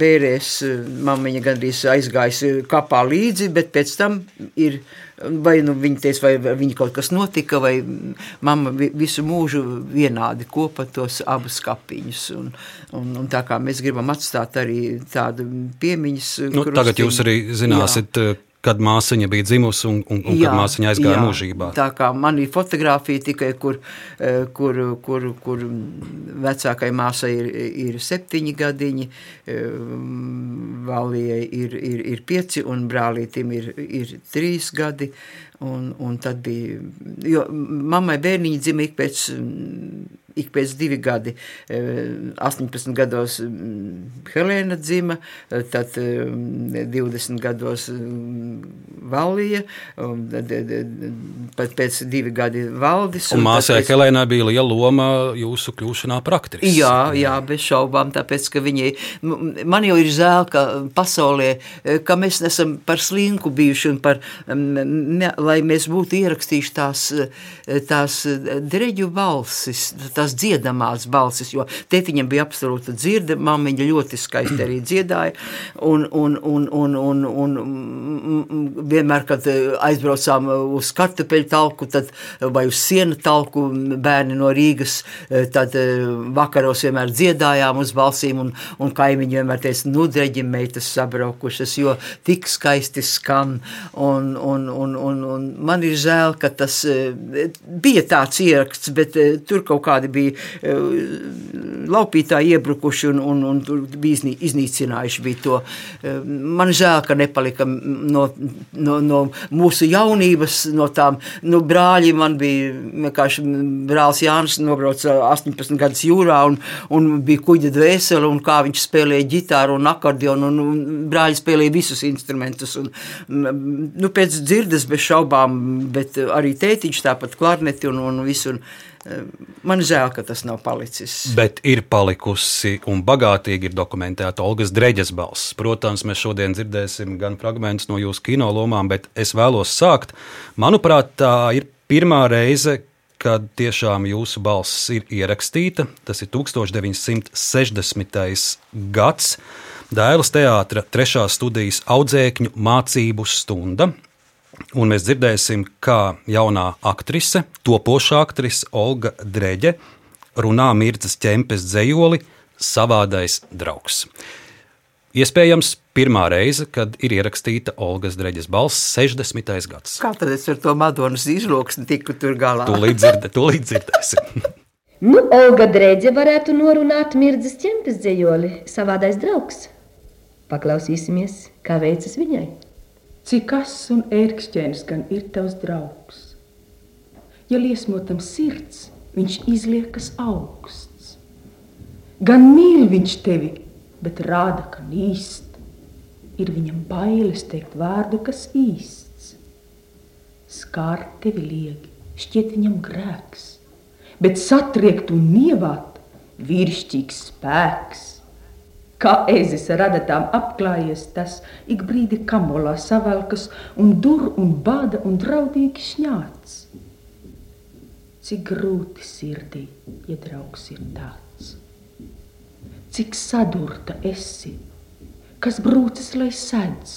bērēs mammiņa gandrīz aizgājis uh, kapā līdzi, bet pēc tam ir vai nu viņa teica, vai viņa kaut kas notika, vai mamma vi- visu mūžu vienādi kopa tos abus kapiņus. Un, un, un tā kā mēs gribam atstāt arī tādu piemiņas Nu, tagad jūs arī zināsiet, Jā. Kad māsiņa bija dzimusi un, un, un kad māsiņa aizgāja jā. mūžībā. Tā kā man ir fotografija tikai, kur, eh, kur, kur, kur vecākai māsai ir, ir septiņi gadiņi, Valijai ir, ir, ir pieci un brālītim ir, ir trīs gadi. Un, un tad bija, jo mammai bērniņi dzima ik pēc, ik pēc divi gadi. Eh, 18 gados mm, Helēna dzima, eh, tad eh, 20 gados mm, Valija, un tad, eh, eh, pat pēc divi gadi Valdis. Un tad māsai pēc- Helēnai bija liela loma jūsu kļūšanā par aktrisi. Jā, jā, bez šaubām, tāpēc, ka viņai, man jau ir žēl, ka pasaulē, eh, ka mēs nesam par slinku bijuši un par, ne, lai mēs būtu ierakstījuši tās, eh, tās eh, dreģu balsis, tās dziedamās balsis, jo tētiņam bija absolūta dzirde, mammiņa ļoti skaisti arī dziedāja, un, un, un, un, un, un mm, mm, vienmēr, kad eh, aizbraucām uz kartupeļu talku, tad, vai uz sienu talku, bērni no Rīgas, eh, tad eh, vakaros vienmēr dziedājām uz balsīm, un, un kaimiņi vienmēr teica, nu, dreģi meitas sabraukušas, jo tik skaisti skan, un, un, un, un, un man ir žēl, ka tas eh, bija tāds ieraksts, bet eh, tur kaut kādi bija eh, laupītāji iebrukuši un, un, un tur bija iznī- iznīcinājuši bija to. Eh, Man žēl, ka nepalika no, no, no mūsu jaunības, no tām nu, brāļi. Man bija vienkārši brālis Jānis, nobrauca 18 gadus jūrā un, un bija kuģa dvēsele, un kā viņš spēlēja ģitāru un akordionu, un, un brāļi spēlēja visus instrumentus. Un, nu, pēc dzirdes bez šaubām, bet arī tētiņš tāpat klarneti un, un visu. Un, Man žēl, ka tas nav palicis. Bet ir palikusi un bagātīgi ir dokumentēta Olgas Dreģes balss. Protams, mēs šodien dzirdēsim gan fragmentus no jūsu kino lomām, bet es vēlos sākt. Manuprāt, tā ir pirmā reize, kad tiešām jūsu balss ir ierakstīta. Tas ir 1960. gads. Dēls teātra trešās studijas audzēkņu mācību stunda. Un mēs dzirdēsim, kā jaunā aktrise, topošā aktrise Olga Dreģe runā Mirdzas ķempes dzējoli Savādais draugs. Iespējams, pirmā reize, kad ir ierakstīta Olgas Dreģes balss, 60. gads. Kā tad es ar to Madonas izloksni tiku tur galā? Tūlīt, dzird, tūlīt dzirdēsim. Nu, Olga Dreģe varētu norunāt mirdzas ķempes dzējoli, savādais draugs. Paklausīsimies, kā veicas viņai. Cik ass un ērkšķēns gan ir tavs draugs? Ja liesmotam sirds, viņš izliekas augsts. Gan mīl viņš tevi, bet rāda, ka īst. Ir viņam bailes teikt vārdu, kas īsts. Skārt tevi liegi, šķiet viņam grēks, bet satriekt un nievāt vīrišķīgs spēks. Kā ezis ar adatām apklājies tas, ik brīdi kamolā savelkas un dur un bada un draudīgi šņāts. Cik grūti sirdī, ja draugs ir tāds. Cik sadurta esi, kas brūcis, lai sedz,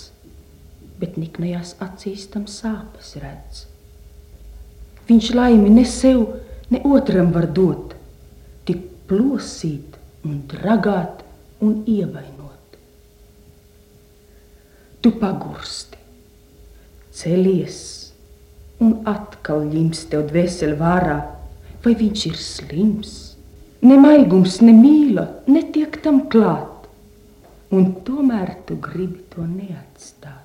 bet niknajās acīs tam sāpes redz. Viņš laimi ne sev, ne otram var dot, tik plosīt un dragāt un ievainot. Tu pagursti, celies un atkal ņems tev dvēseli vārā, vai viņš ir slims. Ne maigums, ne mīla netiek tam klāt, un tomēr tu gribi to neatstāt.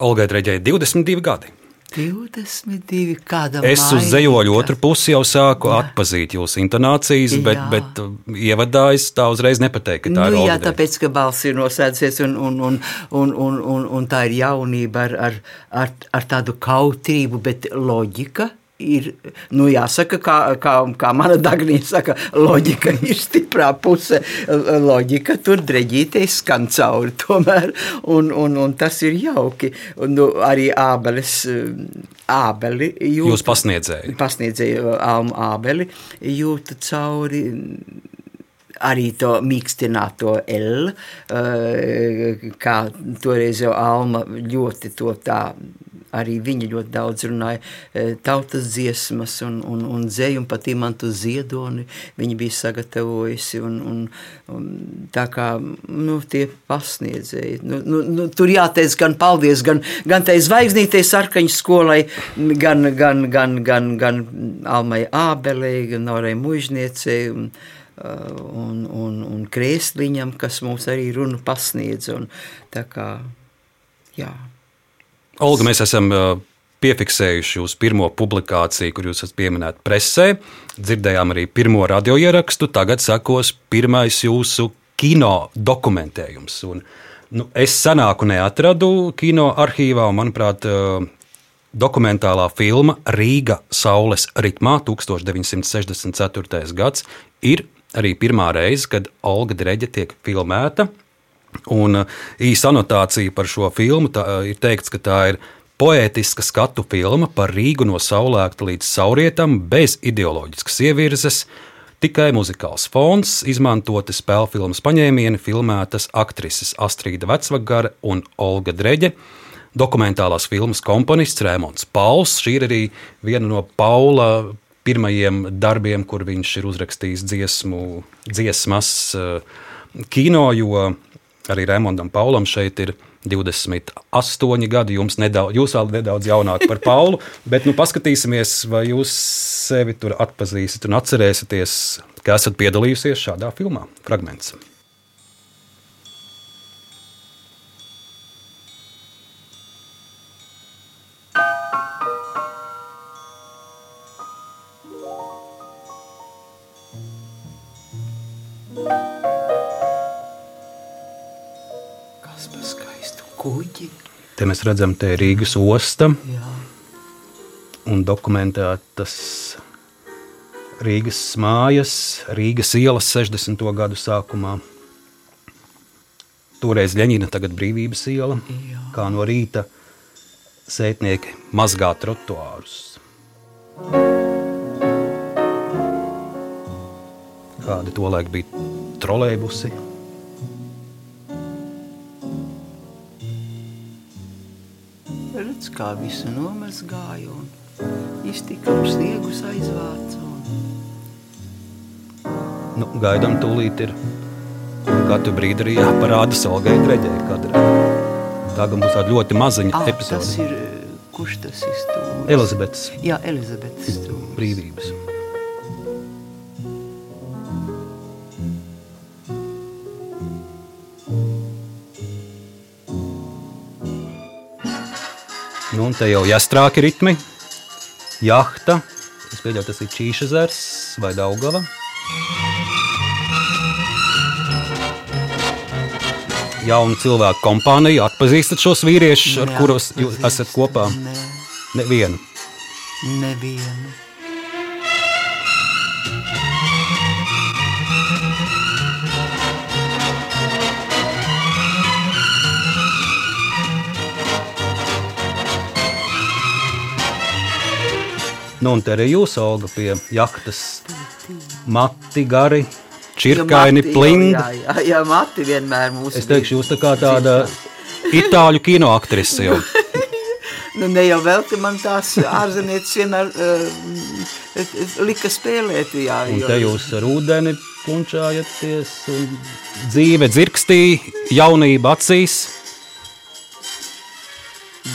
Olgai Dreģei 22 gadi. 22. Kāda Es uz zejoļu otru pusi jau sāku atpazīt jūsu intonācijas, bet, Jā. bet uh, ievadā es tā uzreiz nepateiktu, ka tā Nu, ir jā, Dreģe. tāpēc, ka balss ir nosēdzies un, un, un, un, un, un, un tā ir jaunība ar, ar, ar, ar tādu kautrību, bet loģika. Ir, nu jāsaka, kā, kā, kā mana Dagnija saka, loģika ir stiprā puse. Loģika tur dreģīties skan cauri tomēr, un, un, un tas ir jauki. Un, nu, arī ābeles, ābeli jūt. Jūs. Pasniedzēju Almu ābeli jūtu cauri arī to mīkstināto L, eh, kā toreiz jau Alma ļoti to tā. Arī viņa ļoti daudz runāja eh, tautas dziesmas un, un, un dzēju, un pat imantu ziedoni viņa bija sagatavojusi. Un, un, un tā kā nu, tie pasniedzēji. Nu, nu, nu, tur jāteic gan paldies, gan, gan tai zvaigznītei sarkaņu skolai, gan, gan, gan, gan, gan Almai Ābelei, gan Norai Mužniecei. Un, Uh, un, un, un krēsliņam, kas mums arī runu pasniedz. Un, tā kā, jā. Olga, mēs esam piefiksējuši jūsu pirmo publikāciju, kur jūs esat pieminēta presē. Dzirdējām arī pirmo radioierakstu. Tagad sekos pirmais jūsu kino dokumentējums. Un, nu, es senāku neatradu kino arhīvā, un manuprāt, dokumentālā filma Rīga Saules ritmā 1964. gads ir arī pirmā reize, kad Olga Dreģe tiek filmēta. Un uh, īsa anotācija par šo filmu tā, uh, ir teikts, ka tā ir poētiska skatu filma par Rīgu no saulēkta līdz saulrietam, bez ideoloģiskas ievirzes, tikai muzikāls fons, izmantoti spēļu filmas paņēmieni, filmētas aktrises Astrīda Vecvagara un Olga Dreģe. Dokumentālās filmas komponists Rēmons Pauls. Šī ir arī viena no Paula pirmajiem darbiem, kur viņš ir uzrakstījis dziesmu, dziesmas eh, kino, jo arī Rēmondam Paulam šeit ir 28 gadi. Nedaudz, jūs vēl nedaudz jaunāk par Paulu, <laughs> bet nu, paskatīsimies, vai jūs sevi tur atpazīsiet un atcerēsieties, ka esat piedalījusies šādā filmā. Fragments. Redzam, te ir Rīgas osta Jā. un dokumentētas Rīgas mājas, Rīgas ielas 60. gadu sākumā. Toreiz Ļeņina, tagad brīvības iela, Jā. kā no rīta sētnieki mazgā trotuārus. Kādi tolaik bija trolēbusi? Kā visu nomazgāju un iztika un sniegus aizvācu. Un... Nu, gaidām, tūlīt ir katru brīdi arī jāparāda Solgai Dreģei kadrā. Tā gan būs tāda ļoti maziņa Ah, tas epizode. ir, eh, kurš tas ir stūris? Elizabetes Jā, Elizabetes stūris. brīvības. Nu, un te jau jāstrāki ritmi, jahta. Es pieļauju, tas ir Čīšezers vai Daugava. Jaunu cilvēku kompāniju, atpazīstat šos vīriešus, ar kurus jūs esat kopā? Nevienu. nevienu. Nu, un te arī jūs, Olga, pie jahtas mati gari, čirkaini, plingi. Jā, jā, jā, Mati vienmēr mūsu Es teikšu, jūs tā kā tāda itāļu kino aktrise jau. <laughs> Nu, ne jau vēl te man tās ārzenietis vienmēr uh, lika spēlēt. Jā, Un jo- te jūs ar ūdeni punčājaties, un dzīve dzirkstī, jaunība acīs.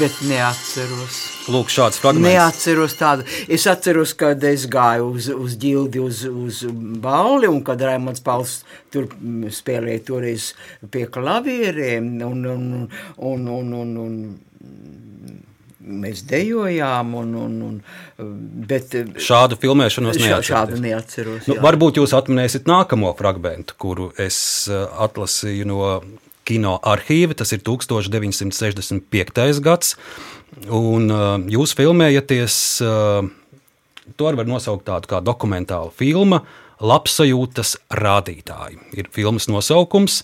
Bet neatceros. Lūk, šāds fragments. Neatceros tādu. Es atceros, kad es gāju uz, uz ģildi, uz, uz balli, un kad Raimons Pauls tur mm, spēlēja toreiz pie klavierēm, un, un, un, un, un, un, un mēs dejojām, un, un, un, bet Šādu filmēšanos šā, šādu neatceros. Nu, jā. varbūt jūs atminēsiet nākamo fragment, kuru es eh, atlasīju no kino arhīva. Tas ir 1965. gads. Un eh, jūs filmējaties, eh, to var nosaukt tādu kā dokumentālu filmu. Labsajūtas rādītāji ir filmas nosaukums.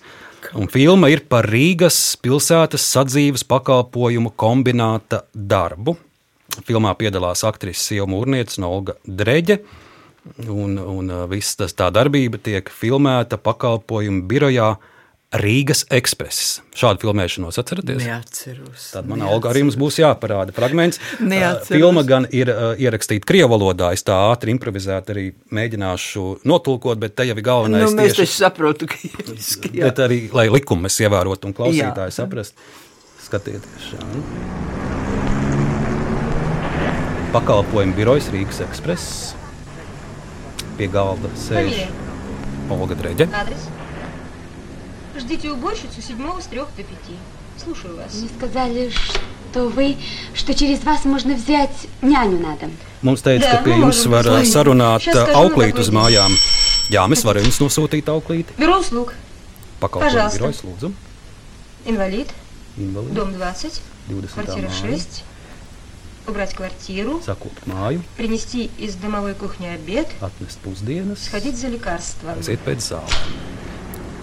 Un filma ir par Rīgas pilsētas sadzīves pakalpojumu kombināta darbu. Filmā piedalās aktrise Sieva Mūrniece un Olga Dreģe. Un, un uh, viss tas tā darbība tiek filmēta pakalpojumu birojā Rīgas ekspreses. Šādu filmēšanos atceraties? Neatceros. Tad man algoritms būs jāparāda fragments. <laughs> Neatceros. Filma gan ir ierakstīta krievu valodā. Es tā ātri improvizēti arī mēģināšu notulkot, bet te jau ir galvenais. Nu, mēs tieši, taču saprotam, ka <laughs> juridiski. Bet arī, lai likumu mēs ievērotu un klausītāji jā. saprast, skatieties šādi. Pakalpojumu birojas Rīgas ekspreses. Pie galda sēž Olga Dreģe. Adres. Ждите уборщицу седьмого с трех до пяти. Слушаю вас. Мне сказали, что вы, что через вас можно взять няню на дом. Mums teica, ka pie jums var позвонить. sarunāt скажу, auklīti uz mājām. Jā, mēs varam jums nosūtīt auklīti. Бюро услуг. Pakalpojumu Пожалуйста. birojas lūdzu. Инвалид. Invalīdi, Дом 20. 20. Квартира māja. 6. Убрать квартиру. Sakopt māju, Принести из домовой кухни обед. atnest pusdienas, Сходить за лекарством. aiziet pēc zālēm.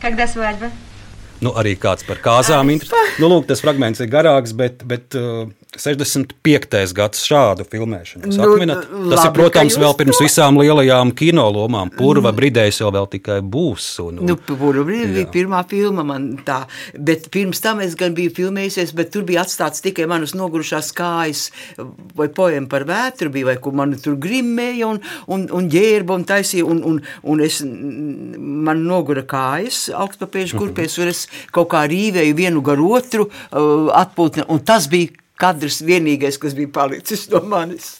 Когда свадьба? Nu, arī kāds par kāzām. inter- Nu, lūk, tas fragments ir garāks, bet, bet uh, 65. gads šādu filmēšanu. Nu, atminat? Tas labi, ir, protams, vēl pirms to- visām lielajām kinolomām. Purva brīdējs jau vēl tikai būs. Un, un, Nu, Pūra brīdī bija pirmā filma man tā, bet pirms tam es gan biju filmējusies, bet tur bija atstāts tikai manas nogurušās kājas, vai poema par vētru bija, vai ko man tur grimmēja un, un, un ģērba un taisīja, un, un, un es, man nogura kājas augstpapēžu kurpēs, un es kaut kā rīvēju vienu gar otru uh, atpūtni, un tas bija kadrs vienīgais, kas bija palicis no manis.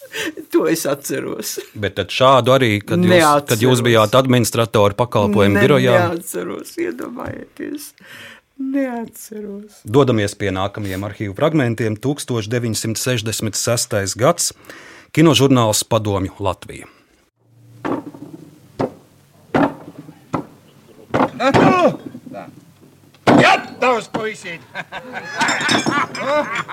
To es atceros. Bet tad šādu arī, kad jūs, Neatceros. kad jūs bijāt administratori pakalpojumu Ne- birojā, Neatceros, iedomājieties. Neatceros. dodamies pie nākamajiem arhīvu fragmentiem. 1966. gads kinožurnāls Padomju Latvija. Gatavs, puisid!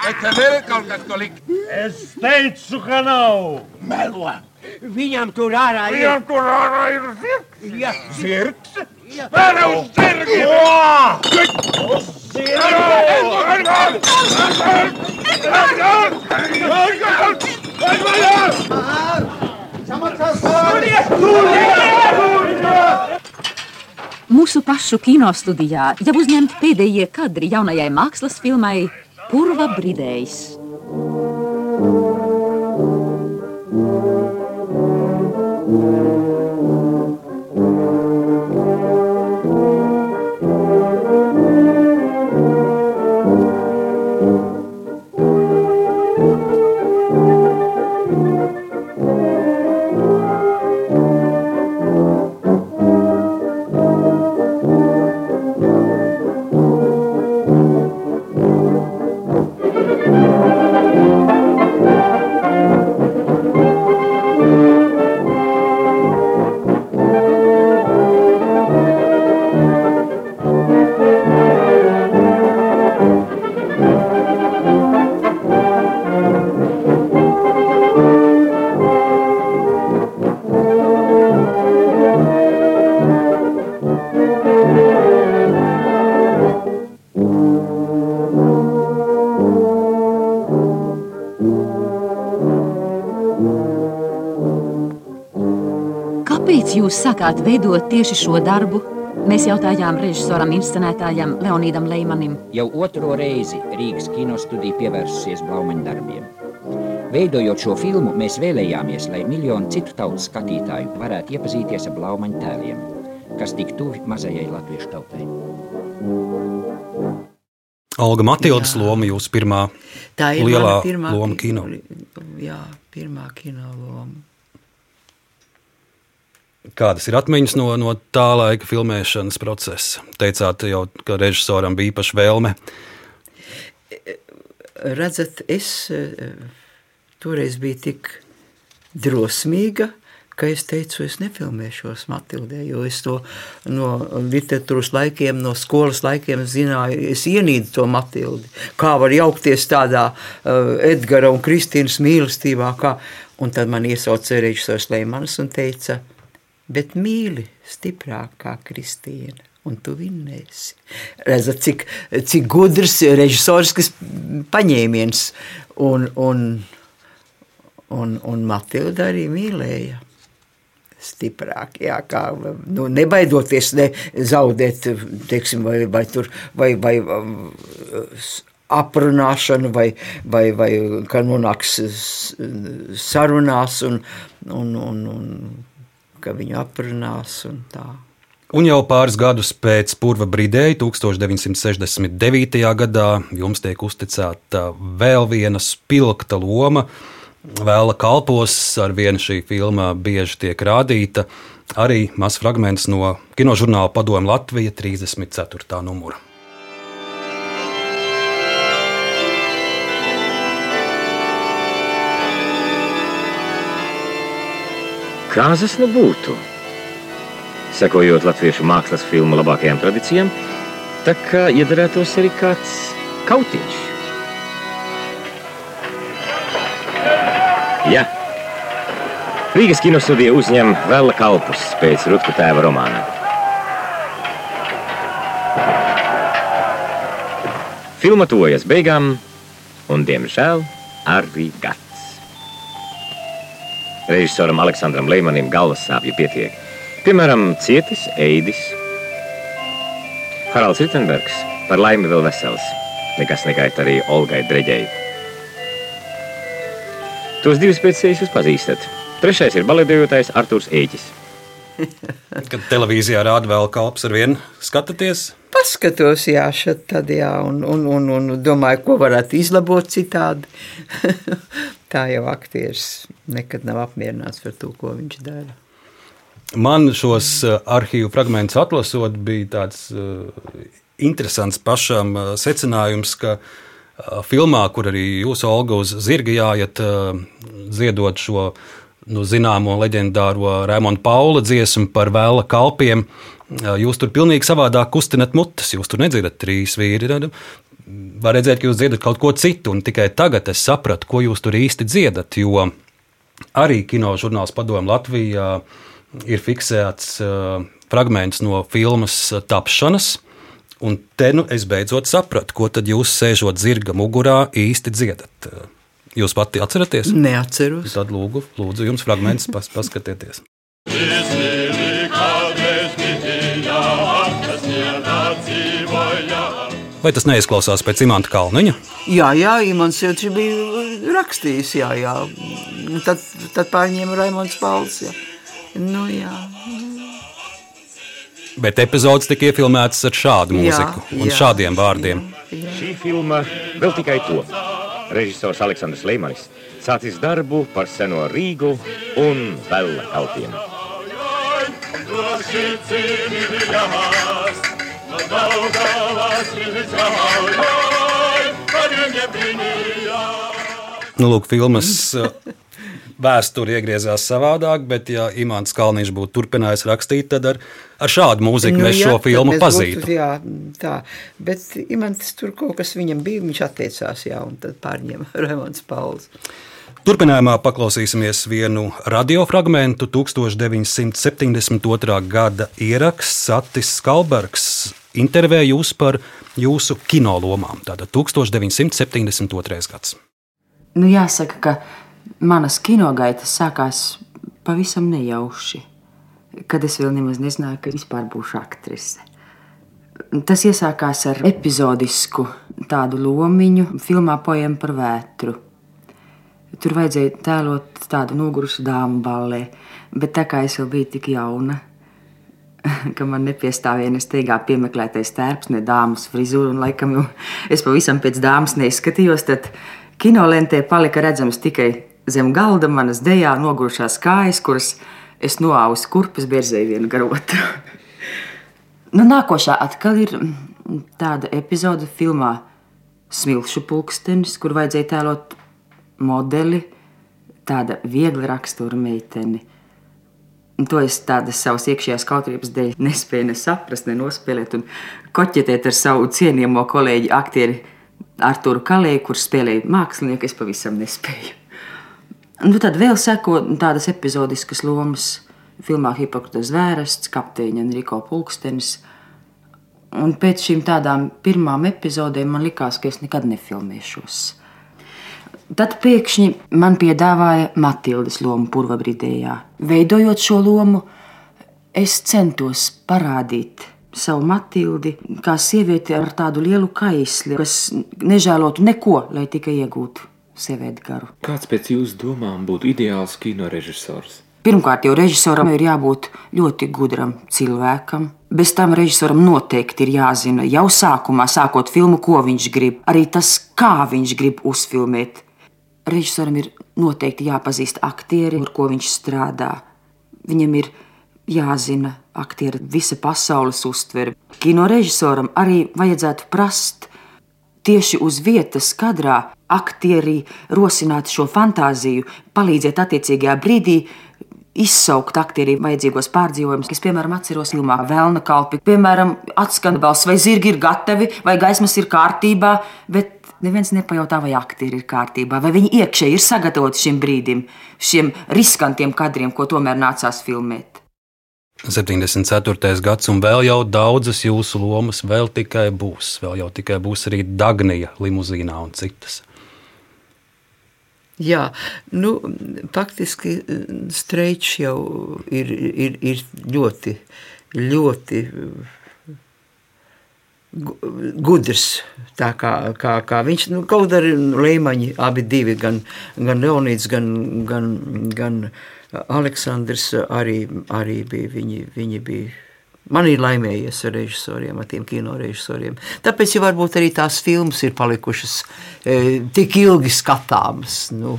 Et te veel kalgas kolik? Es teicu, ka nav. Melo! Viņam tur ārā ir. Viņam tur ārā ir zirgs! Ja. Zirgs? Vēra uz zirgiem! Uz Mūsu pašu kinostudijā jau uzņemti pēdējie kadri jaunajai mākslas filmai Purva Bridējs. Thank kāpēc jūs sākāt veidot tieši šo darbu? Mēs jautājām režisoram, inscenētājam Leonīdam Leimanim. Jau otro reizi Rīgas kinostudija pievērsusies Blaumaņa darbiem. Veidojot šo filmu, mēs vēlējāmies, lai miljoni citu tautu skatītāju varētu iepazīties ar Blaumaņa tēliem, kas tik tuvi mazajai latviešu tautai. Olga Matildas loma, jūsu pirmā Tā ir lielā pirmā loma ki- kino. Jā, pirmā kino loma. Kādas ir atmiņas no, no tā laika filmēšanas procesa? Teicāt, jau, ka režisoram bija īpaša vēlme. Redzat, es eh, toreiz biju tik drosmīga, ka es teicu, es nefilmēšos Matildē, jo es to no literatūras laikiem, no skolas laikiem zināju, es ienīdu to Matildi. Kā var jaukties tādā uh, Edgara un Kristīnas mīlestībā, kā, un tad man iesauca režisors Leimans un teica, bet mīli stiprāk kā Kristīna. Un tu vinnēsi. Redzat, cik, cik gudrs režisorisks paņēmiens. Un, un, un, un Matilda arī mīlēja stiprāk, jā, kā, nu, nebaidoties ne zaudēt, teiksim, vai, vai tur, vai, vai aprunāšanu, vai, vai, vai ka nonāks sarunās, un, un, un, un ka viņu aprunās un tā. Un jau pāris gadus pēc Purva brīdēja, 1969. gadā, jums tiek uzticēta vēl viena spilgta loma. Vēla kalpos ar vienu šī filma bieži tiek rādīta. Arī mazs fragments no kinožurnāla Padomu Latvija 34. numura. Kāzas nu būtu? Sekojot latviešu mākslas filmu labākajām tradīcijām, tā kā iedarētos arī kāds kautiņš. Jā, Rīgas kinostudija uzņem vēl kalpus pēc Rutku tēva romāna. Filma tuvojas beigām, un, diemžēl, arī gads. Režisoram Aleksandram Leimanim galvas sāpju pietiek. Piemēram, Cietis, Eidis, Haralds Ritenbergs, par laimi vēl vesels. Nekas negaita arī Olgai Dreģei. Tos divus pēc sevis jūs pazīstat. Trešais ir baletdejotājs Artūrs Ēķis. <laughs> Kad televīzijā rāda vēl kalps ar vienu, skatāties. Paskatos, jā, šeit tad, jā, un, un, un, un domāju, ko varētu izlabot citādi. <laughs> Tā jau aktieris nekad nav apmierināts par to, ko viņš dara. Man šos uh, arhīvu fragmentus atlasot, bija tāds uh, interesants pašam uh, secinājums, ka filmā, kur arī jūs, Olga, uz zirga jāiet, dziedot šo nu, zināmo leģendāro Rēmona Paula dziesmu par vēla kalpiem, jūs tur pilnīgi savādāk kustinat mutes. Jūs tur nedzirdat trīs vīri. tad Var redzēt, ka jūs dziedat kaut ko citu, un tikai tagad es sapratu, ko jūs tur īsti dziedat. Jo arī kinožurnāls Padomu Latvijā ir fiksēts uh, fragments no filmas tapšanas. Un te nu es beidzot sapratu, ko tad jūs sēžot zirga mugurā īsti dziedat. Uh, Jūs pati atceraties? Neatceros. Tad lūgu, lūdzu jums fragments pas, paskatieties. Vai tas neizklausās pēc imanta kalniņa? Jā, jā, Imants jau bija rakstījis, jā, jā. Tad, tad pārņēma Raimons Pauls, jā. Nu, jā. Bet epizodes tika iefilmētas ar šādu Jā, mūziku un jā, šādiem vārdiem. Šī filma vēl tikai to. Režisors Aleksandrs Leimanis sācis darbu par seno Rīgu un vēl kalpiem. Nu, lūk, filmas uh, vēsture iegriezās savādāk, bet, ja Imants Kalniņš būtu turpinājis rakstīt, tad ar, ar šādu mūziku nu, mēs jā, šo filmu mēs pazītu. Būtu, jā, tā. Bet Imants tur kaut kas viņam bija, viņš atteicās, jā, un tad pārņēma <laughs> Raimons Pauls. Turpinājumā paklausīsimies vienu radiofragmentu 1972. gada ieraksts Satis Skalbergs intervēja jūs par jūsu kinolomām. Tātad 1972. gads. Nu, jāsaka, ka manas kinogaitas sākās pavisam nejauši. kad es vēl nemaz nezināju, ka vispār būšu aktrise. Tas iesākās ar epizodisku tādu lomiņu filmā Poema par vētru. Tur vajadzēja tēlot tādu nogurušu dāmu ballē, bet tā kā es vēl biju tik jauna, <laughs> ka man nepiestāvēja ne steigā piemeklētais tērps, ne dāmas frizūra, un laikam jau es pavisam pēc dāmas neskatījos, tad kinolentē palika redzams tikai zem galda manas dejā nogurušās kājas, kuras es noausu kurpes bierzēju vienu gar otru. <laughs> nu, nākošā atkal ir tāda epizode filmā Smilšu pulkstenis, kur vajadzēja tēlot modeli, tāda viegla rakstura meiteni. To es tādas savas iekšējās kautrības dēļ nespēju ne saprast, ne nospēlēt un koķetēt ar savu cienījamo kolēģi aktieri Arturu Kalēju, kurš spēlēja mākslinieku, es pavisam nespēju. Nu, tad vēl seko tādas epizodiskas lomas filmā Hipokrita zvērests, kapteiņa Enrico Pulkstenis. Un pēc šīm tādām pirmām epizodēm man likās, ka es nekad nefilmēšos. Tad pēkšņi man piedāvāja Matildas lomu purvabridējā. Veidojot šo lomu, es centos parādīt savu Matildi kā sievieti ar tādu lielu kaisli, kas nežēlotu neko, lai tikai iegūtu sievieti garu. Kāds pēc jūsu domām būtu ideāls kino režisors? Pirmkārt, jau režisoram ir jābūt ļoti gudram cilvēkam. Bez tam režisoram noteikti ir jāzina jau sākumā, sākot filmu, ko viņš grib, arī tas, kā viņš grib uzfilmēt. Režisoram ir noteikti jāpazīst aktieri, ar ko viņš strādā. Viņam ir jāzina aktiera visa pasaules uztvere. Kino režisoram arī vajadzētu prast tieši uz vietas, kadrā aktierī rosināt šo fantāziju, palīdzēt attiecīgajā brīdī izsaukt aktieriem vajadzīgos pārdzīvojumus. Es, piemēram, atceros filmā Vēlna kalpi, piemēram, atskan balss, vai zirgi ir gatavi, vai gaismas ir kārtībā, bet neviens nepajautā, vai aktieri ir kārtībā, vai viņi iekšēji ir sagatavoti šim brīdim, šiem riskantiem kadriem, ko tomēr nācās filmēt. 74. gads, un vēl jau daudzas jūsu lomas vēl tikai būs. Vēl jau tikai būs arī Dagnija limuzīnā un citas. Jā, nu, faktiski streičs jau ir, ir, ir ļoti, ļoti gudrs. Tā kā, kā, kā viņš, nu, kaut arī Leimaņi, abi divi, gan, gan Leonīds, gan, gan, gan Aleksandrs arī, arī bija, viņi, viņi bija Man ir laimējies ar režisoriem, ar tiem kino režisoriem. Tāpēc jau varbūt arī tās filmas ir palikušas e, tik ilgi skatāmas. Nu,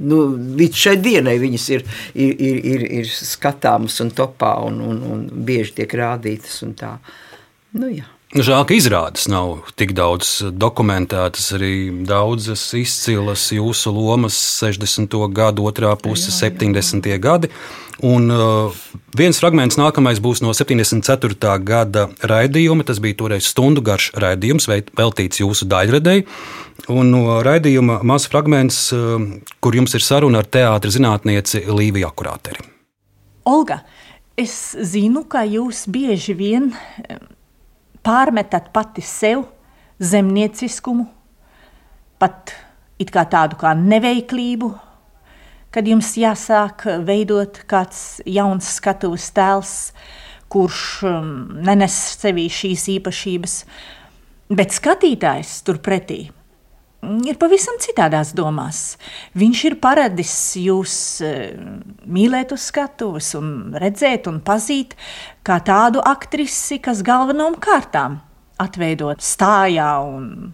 nu, līdz šai dienai viņas ir, ir, ir, ir, ir skatāmas un topā un, un, un bieži tiek rādītas. Nu, jā. Žēl, ka izrādes nav tik daudz dokumentētas, arī daudzas izcilas jūsu lomas 60. gadu, otrā puse, jā, jā. 70. gadi. Un uh, viens fragments nākamais būs no 74. gada raidījuma. Tas bija toreiz stundu garš raidījums, veltīts jūsu daļradēji. Un no raidījuma mazs fragments, uh, kur jums ir saruna ar teātris zinātnieci Līviju Akurāteri. Olga, es zinu, ka jūs bieži vien pārmetat pati sev zemnieciskumu, pat kā tādu kā neveiklību, kad jums jāsāk veidot kāds jauns skatuves tēls, kurš um, nenes sevī šīs īpašības, bet skatītājs turpretī ir pavisam citādās domās. Viņš ir paradis jūs uh, mīlēt uz skatuves un redzēt un pazīt kā tādu aktrisi, kas galvenām kārtām atveidot stājā un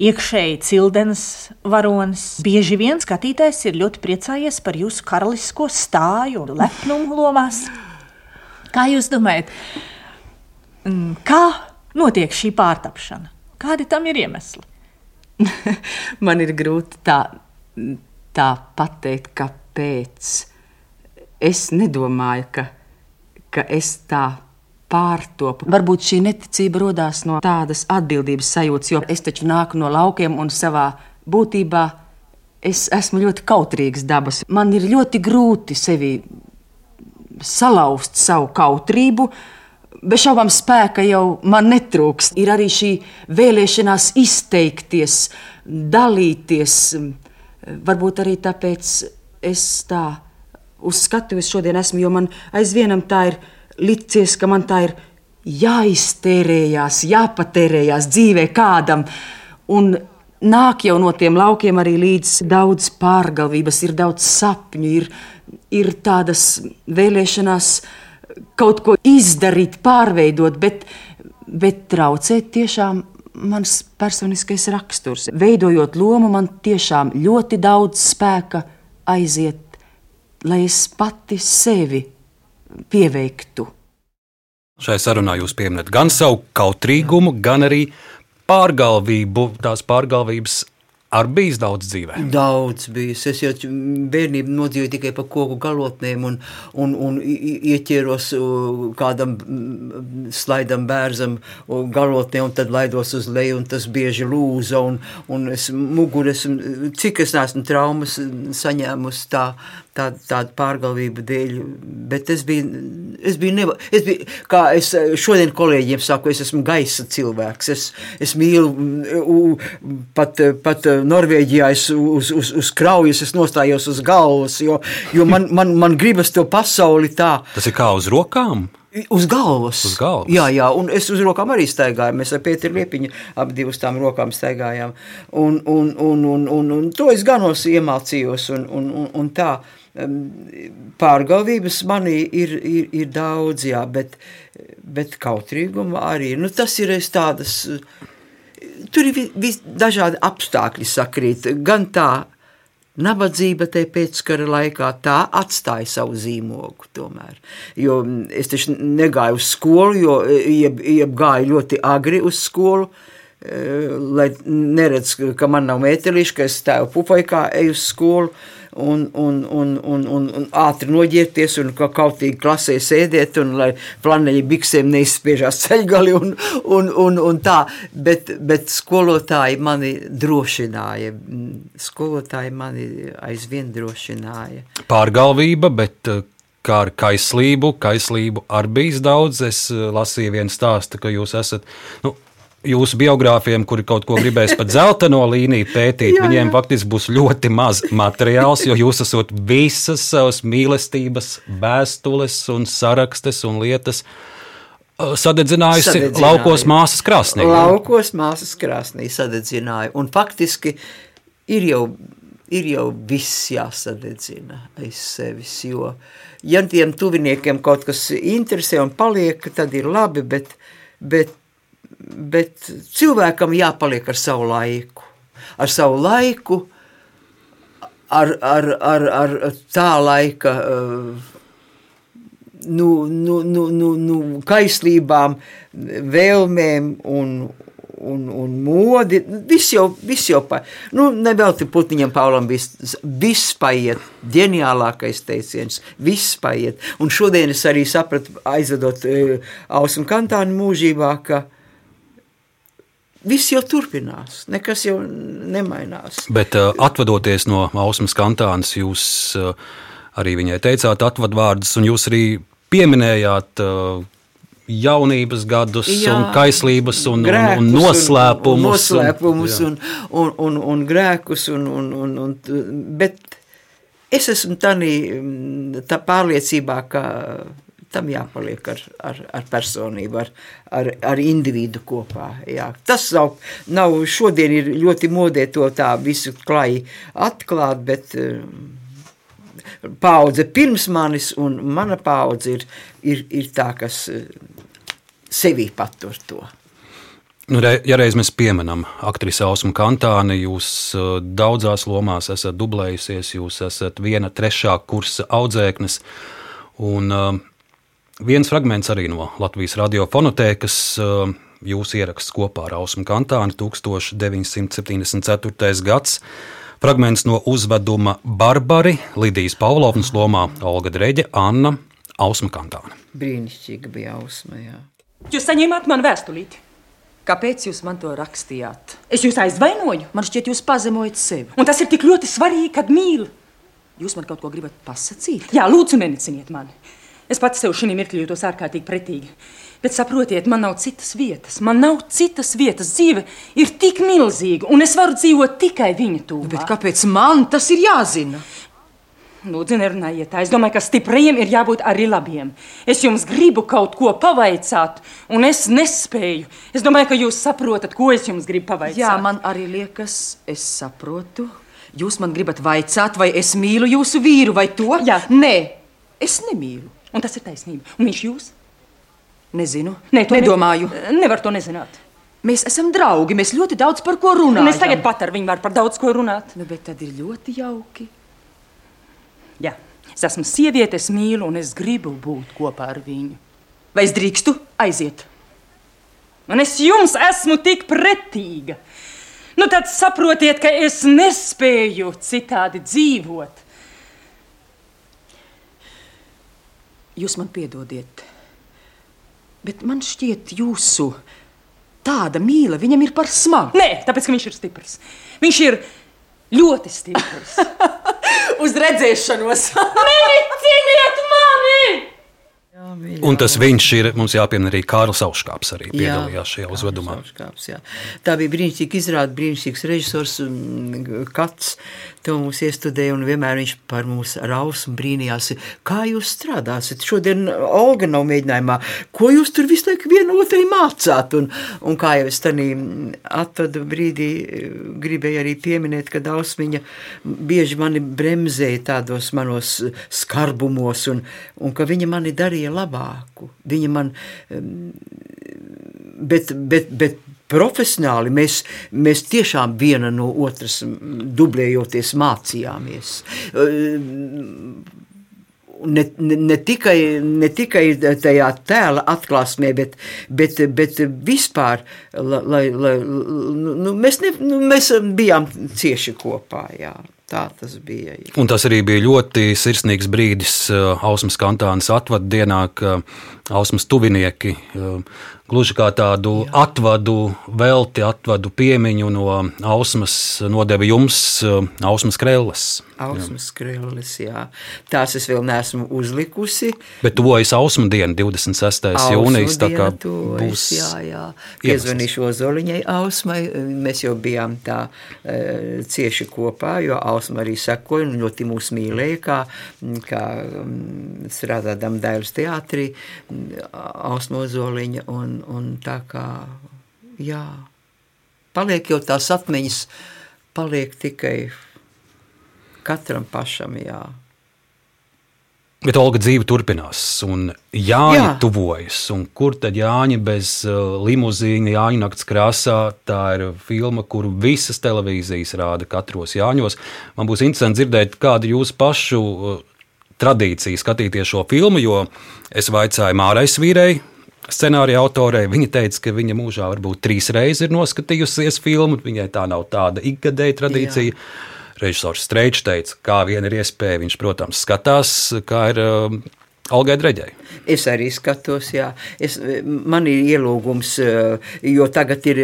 iekšēji cildenas varonis. Bieži vien skatītājs ir ļoti priecājies par jūsu karalisko stāju un lepnumu lomās. Kā jūs domājat, mm, kā notiek šī pārtapšana? Kādi tam ir iemesli? <laughs> Man ir grūti tā, tā pateikt, kāpēc. Es nedomāju, ka, ka es tā pārtopu. Varbūt šī neticība radās no tādas atbildības sajūtas, jo es taču nāku no laukiem un savā būtībā es esmu ļoti kautrīgs dabas. Man ir ļoti grūti sevi salauzt savu kautrību. Bez šaubām spēka jau man netrūks. Ir arī šī vēlēšanās izteikties, dalīties. Varbūt arī tāpēc es tā uz skatuves šodien esmu, jo man aizvienam tā ir licies, ka man tā ir jāiztērējās, jāpatērējās dzīvē kādam. Un nāk jau no tiem laukiem arī līdz daudz pārgalvības, ir daudz sapņu, ir, ir tādas vēlēšanās kaut ko izdarīt, pārveidot, bet, bet traucēt tiešām mans personiskais raksturs. Veidojot lomu, man tiešām ļoti daudz spēka aiziet, lai es pati sevi pieveiktu. Šai sarunā jūs pieminat gan savu kautrīgumu, gan arī pārgalvību, tās pārgalvības Ar bijis daudz dzīvē? Daudz bijis. Es jau bērnībā nodzīvoju tikai pa koku galotnēm un, un, un ieķēros kādam slaidam bērzam galotnē un tad laidos uz leju un tas bieži lūza un, un es muguras, cik es neesmu traumas saņēmusi tā, tā, tāda pārgalvība dēļ, bet es biju, es biju, neva, es biju, kā es šodien kolēģiem saku, es esmu gaisa cilvēks, es, es mīlu pat, pat Norvēģijā es uz, uz, uz kraujas, es nostājos uz galvas, jo, jo man, man, man gribas to pasauli tā. Tas ir kā uz rokām? Uz galvas. Uz galvas. Jā, jā, un es uz rokām arī staigāju. Mēs ar Pēteru Liepiņu abi uz tām rokām staigājām. Un, un, un, un, un, un to es ganos iemācījos un, un, un, un tā. Uh, Pārgalvības manī ir, ir, ir daudz, jā, bet, bet kautrīguma arī. Nu, tas ir tādas, tur ir vis, dažādi apstākļi sakrīt. Gan tā nabadzība te pēckara laikā tā atstāja savu zīmogu tomēr. Jo es taču negāju uz skolu, jo ieb, ieb gāju ļoti agri uz skolu, lai neredz, ka man nav mētelīši, ka es stāvu pupojkā, eju uz skolu un, un, un, un, un, un ātri noģērties un ka kautīgi klasē sēdēt un lai flaneļi biksēm neizspiežās <laughs> ceļgali un, un, un, un tā, bet, bet skolotāji mani drošināja, skolotāji mani aizvien drošināja. Pārgalvība, bet eh, kā ar kaislību, kaislību arī bijis daudz. Es eh, lasīju vienu stāstu, ka jūs esat, nu, jūsu biogrāfiem, kuri kaut ko gribēs pat zeltaino līniju pētīt, jā, viņiem jā. faktiski būs ļoti maz materiāls, jo jūs esat visas savas mīlestības vēstules un sarakstes un lietas. Uh, sadedzinājusi Sadedzināju. laukos māsas krāsnī. Laukos māsas krāsnī sadedzināju. Un faktiski ir jau, ir jau viss jāsadedzina aiz sevis. Jo, ja tiem tuviniekiem kaut kas interesē un paliek, tad ir labi, bet, bet bet cilvēkam jāpaliek ar savu laiku. Ar savu laiku, ar, ar, ar, ar tā laika nu, nu, nu, nu, nu, kaislībām, vēlmēm un, un, un modi. Viss jau, viss jau pa, nu, nevelti Putniņam Paulam viss, viss paiet, ģeniālākais teiciens, viss paiet. Un šodien es arī sapratu, aizvedot uh, Ausmu Kantānu mūžībā, ka uh, Viss jau turpinās, nekas jau nemainās. Bet uh, atvadoties no Ausmas kantānas, jūs uh, arī viņai teicāt atvadvārdus, un jūs arī pieminējāt uh, jaunības gadus, jā, un kaislības, un, un, un noslēpumus. Un, noslēpumus un, un, un, un grēkus, un, un, un, un, bet es esmu tādā tā pārliecībā, ka tam jāpaliek ar, ar, ar personību, ar, ar, ar individu kopā. Jā. Tas nav, nav šodien ir ļoti modē to tā visu klāji atklāt, bet um, paudze pirms manis un mana paudze ir, ir, ir tā, kas uh, sevī patur to. Nu, ja reiz mēs pieminam aktrisi Ausmu Kantāni, jūs uh, daudzās lomās esat dublējusies, jūs esat viena trešā kursa audzēknis. Un, uh, Viens fragments arī no Latvijas radiofonotēkas. Uh, jūs ieraksts kopā ar Ausmu Kantānu 1974. gads. Fragments no uzveduma Barbari, Lidijas Pavlovnas lomā Olga Dreģe, Anna Ausma Kantāna. Brīnišķīga bija Ausma, jā. Jūs saņēmāt man vēstulīti. Kāpēc jūs man to rakstījāt? Es jūs aizvainoju. Man šķiet, jūs pazemojat sevi. Un tas ir tik ļoti svarīgi, kad mīlu. Jūs man kaut ko gribat pasakīt? Jā, lūdzu, neniciniet mani. Es pats sev šī mirkļī jūtos ārkārtīgi pretīgi. Bet saprotiet, man nav citas vietas. Man nav citas vietas. Dzīve ir tik milzīga, un es varu dzīvot tikai viņa tūmā. Bet kāpēc man tas ir jāzina? Lūdzu, nerunājiet tā. Es domāju, ka stipriem ir jābūt arī labiem. Es jums gribu kaut ko pavaicāt, un es nespēju. Es domāju, ka jūs saprotat, ko es jums gribu pavaicāt. Jā, man arī liekas, es saprotu. Jūs man gribat vaicāt, vai es mīlu jūsu vīru vai to? Jā. Nē, es nemīlu. Un tas ir taisnība. Un viņš jūs? Nezinu. Nē, to nedomāju. Ne, nevar to nezināt. Mēs esam draugi, mēs ļoti daudz par ko runājam. Un es tagad pat ar viņu varu par daudz ko runāt. Nu, bet tad ir ļoti jauki. Jā, es esmu sieviete, es mīlu un es gribu būt kopā ar viņu. Vai es drīkstu aiziet? Un es jums esmu tik pretīga. Nu, tad saprotiet, ka es nespēju citādi dzīvot. Jūs man piedodiet, bet man šķiet, jūsu tāda mīla viņam ir par smagu. Nē, tāpēc, ka viņš ir stiprs. Viņš ir ļoti stiprs. <laughs> Uz redzēšanos! Neniciniet mani! Un tas viņš ir, mums jāpiemina arī Kārlis Auškāps, arī piedalījās šajā uzvedumā. Auškāps, jā. Tā bija brīnišķīga izrāda, brīnišķīgs režisors, Kats, to mums iestudēja, un vienmēr viņš par mums raus un brīnījās, kā jūs strādāsiet. Šodien Olga nav mēģinājumā, ko jūs tur visu laiku vienu otrai mācāt, un, un kā jau es tanī atvadu brīdī gribēju arī pieminēt, ka Dausmiņa bieži mani bremzēja tādos manos skarbumos, un, un ka viņa mani darīja labāku. Viņa man, bet, bet, bet profesionāli mēs, mēs tiešām viena no otras dublējoties mācījāmies. Ne, ne, ne, tikai, ne tikai tajā tēla atklāsmē, bet, bet, bet vispār, lai, lai, nu, mēs, ne, nu, mēs bijām cieši kopā. Jā. Tā tas bija. Jā. Un tas arī bija ļoti sirsnīgs brīdis Ausmas kantānas atvadu dienā, ka Ausmas tuvinieki gluži kā tādu jā. atvadu, velti atvadu piemiņu no Ausmas nodeva jums Ausmas krēles. Ausmas krēles, jā. Tās es vēl neesmu uzlikusi. Bet tuvojas Ausma diena, 26. jūnijas, tā kā būs. Jā, jā. Piezvanīšu Ozoliņai Ausmai, mēs jau bijām tā uh, cieši kopā, jo Ausma arī sekoja un ļoti mūs mīlēja, kā, kā strādādam Dailas teātrī, Ausma Ozoliņa un, un tā kā, jā, paliek jau tās atmiņas, paliek tikai katram pašam, jā. Bet Olga dzīve turpinās, un Jāņa Jā. tuvojas. Un kur tad Jāņa bez uh, limuzīna, Jāņa naktas krāsā? Tā ir filma, kuru visas televīzijas rāda katros Jāņos. Man būs interesanti dzirdēt, kāda ir jūsu pašu uh, tradīcija skatīties šo filmu, jo es vaicāju Mārais vīrei, scenārija autorei. Viņa teica, ka viņa mūžā varbūt trīs reizes ir noskatījusies filmu. Viņai tā nav tāda ikgadēja tradīcija. Jā. Režisors Streičs teica, kā vien ir iespēja. Viņš, protams, skatās, kā ir uh, Algai Dreģei. Es arī skatos, jā. Es, man ir ielūgums, jo tagad ir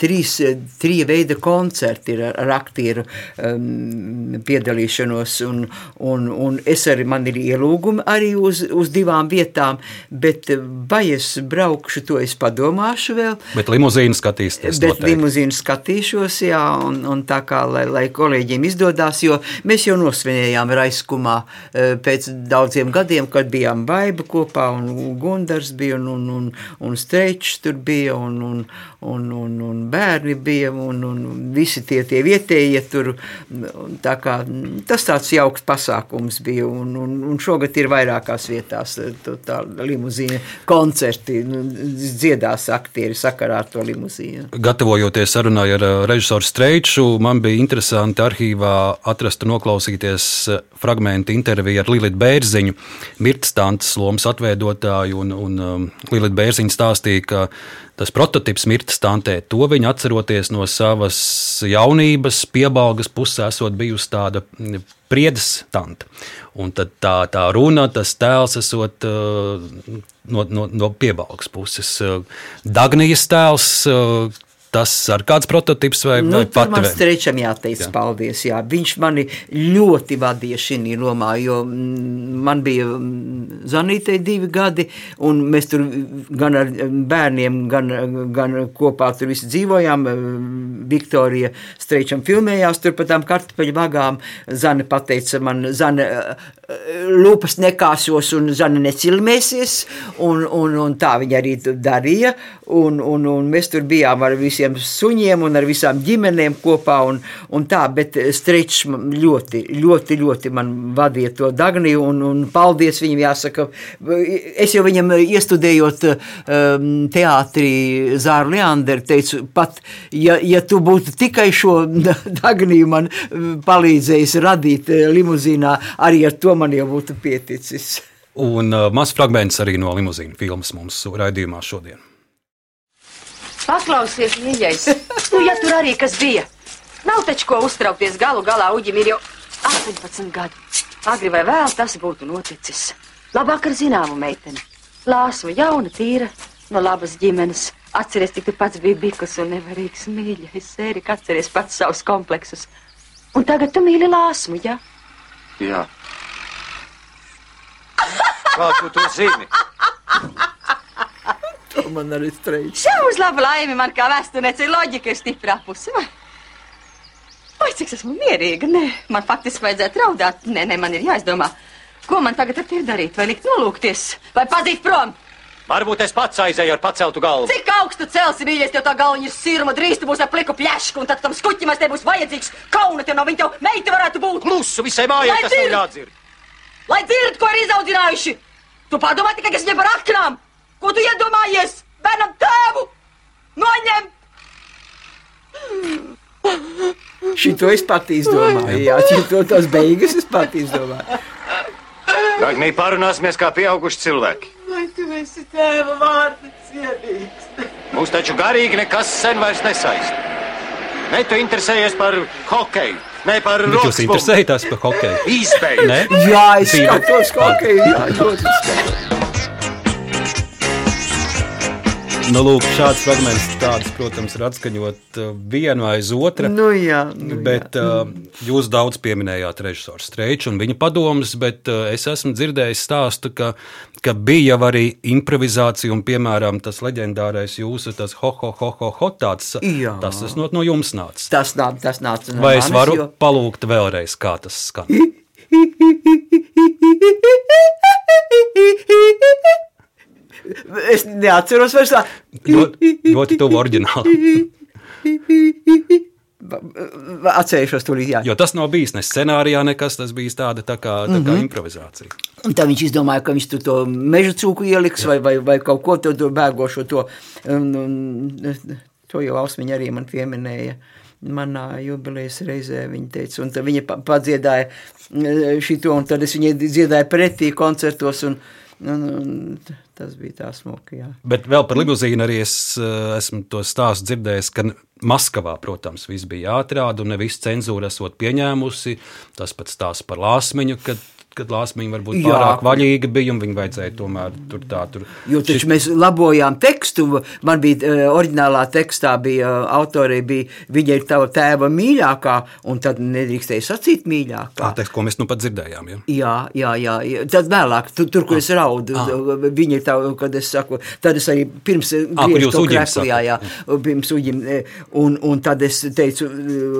trīs, trīs veida koncerti ar, ar aktieru um, piedalīšanos, un, un, un es arī, man ir ielūgumi arī uz, uz divām vietām, bet vai es braukšu, to es padomāšu vēl. Bet limuzīnu skatīsties. Bet noteikti. limuzīnu skatīšos, jā, un, un tā kā, lai, lai kolēģiem izdodās, jo mēs jau nosvinējām Raiskumā pēc daudziem gadiem, kad bijām baiba kopā, un Gundars bija, un, un, un, un Streičs tur bija, un, un, un, un, un bērni bija, un, un visi tie, tie vietējie tur. Tā kā, tas tāds jauks pasākums bija, un, un, un šogad ir vairākās vietās tā limuzīna koncerti, nu, dziedās aktieri sakarā ar to limuzīnu. Gatavojoties sarunai ar režisoru Streiču, man bija interesanti arhīvā atrast un noklausīties fragment interviju ar Lilitu Bērziņu, Mirtas tantes lomas atveidotāju, un, un um, Lilita Bērziņa stāstīja, ka tas prototyps Mirtas tantē, to viņa atceroties no savas jaunības, piebalgas pusē, esot bijusi tāda mm, priedes tante. Un tad tā, tā runa, tas tēls esot uh, no, no, no piebalgas puses. Dagnijas tēls, uh, Tas ar kāds prototyps vai, nu, vai pati? Man strečam jāteic jā. paldies, jā. Viņš mani ļoti vadīja šī lomā, jo man bija Zanītei divi gadi, un mēs tur gan ar bērniem, gan, gan kopā tur visi dzīvojām. Viktorija Streičam filmējās tur pa tām kartupeļu vagām. Zane pateica man, Zane, lūpas nekāsos un Zane necilmēsies, un, un, un tā viņa arī darīja, un, un, un mēs tur bijām ar visiem suņiem un ar visām ģimenēm kopā, un, un tā, bet Streičs ļoti, ļoti, ļoti man vadīja to Dagniju, un, un paldies viņam jāsaka. Es jau viņam iestudējot um, teātrī Zāru Leanderu teicu, pat ja, ja tu būtu tikai šo <laughs> Dagniju man palīdzējis radīt limuzīnā, arī ar to man jau būtu pieticis. Un uh, mazs fragments arī no limuzīna filmas mums raidījumā šodien. Paklausies, mīļais, nu, ja tur arī kas bija. Nav taču ko uztraukties galu galā, Uģim ir jau 18 gadi. Agri vai vēl tas būtu noticis. Labāk ar zināmu meiteni. Lāsma jauna, tīra, no labas ģimenes. Atceries, cik tu pats biji bikus un nevarīgs mīļais. Sērika, atceries pats savus kompleksus. Un tagad tu mīli lāsmu, jā? Jā. Kā tu to zini? To man arī streiks. Šā uz labu laimi man kā vēsturniece loģika ir stipra puse. Vai? Vai cik esmu mierīga? Nē, man faktiski vajadzētu raudāt. Nē, nē, man ir jāizdomā, ko man tagad ar tevi darīt. Vai likt nolūkties, vai pazīt prom? Varbūt es pats aizēju ar paceltu galvu. Cik augstu celsi, mīļais, tev tā galva ir sirma, drīz tu būsi ar pliku pļašku, un tad tam skuķim te būs vajadzīgs kauna, tev no viņa tev meita varētu būt. Klusu visai mājai, tas dzird! jādzird. Lai dzird, ko ir izaudzinājuši! Tu padomā tikai, kas viņam par aknām! Ko tu iedomājies? Bērnam tēvu! Noņem! Šito es pat izdomāju. Jā, šito tos beigas es pat izdomāju. Agnī, parunāsimies kā pieauguši cilvēki. Vai tu esi tēva vārda cienīgs? Mūs taču garīgi nekas sen vairs nesaista. Ne tu interesējies par hokeju, ne par Bet jūs interesējaties par hokeju? Izbeidz! Nē? Jā, es skatos hokeju. Jā, ļoti skatos. Nu, lūk, šāds fragments, tāds, protams, ir atskaņot uh, vienu aiz otru. Nu, jā, nu, bet uh, jūs daudz pieminējāt režisoru Streiču un viņa padomus, bet uh, es esmu dzirdējis stāstu, ka, ka bija jau arī improvizācija un, piemēram, tas leģendārais jūsu tas ho, ho, ho, ho, ho tāds. Jā. Tas, tas no, no jums nāca. Tas, nā, tas nāca no Vai es manis, varu jo- palūgt vēlreiz, kā tas skan? <laughs> Es neatceros vairs tā. Ļoti, ļoti tuvu oriģinālu. Atcerēšos to līdzi. Jo tas nav bijis ne scenārijā, nekas. Tas bija tāda tā kā, tā kā Mhm. improvizācija. Un tā viņš izdomāja, ka viņš tur to meža cūku ieliks vai, vai, vai kaut ko tādu bēgošo. To, un, un, to jau Ausmiņa arī man pieminēja. Manā jubilejas reizē viņa teica, un viņa pa- padziedāja šo, un tad es viņai dziedāju pretī koncertos. Un, un, un tas bija tā smuki. Jā. Bet vēl par limuzīnu arī es eh, esmu to stāstu dzirdējis, ka Maskavā, protams, viss bija jāatrāda, un ne viss cenzūra esot pieņēmusi. Tas pats stāsts par lāsmiņu, kad, kad lāsmiņa varbūt Jā. pārāk vaļīga bija, un viņa vajadzēja tomēr tur tā tur. Jo taču mēs labojām tekstu. Man bija uh, oriģinālā tekstā, bija uh, autorei, bija viņa ir tava tēva mīļākā, un tad nedrīkstēja sacīt mīļākā. Tā teksts, ko mēs nu pat dzirdējām. Ja? Jā, jā, jā, jā. Tad vēlāk, tur, tur kur es raudu, Ah. viņa ir tā, kad es saku, tad es arī pirms Ah, griežu to kreklu, jā, jā, pirms uģim, e, un, un tad es teicu, e,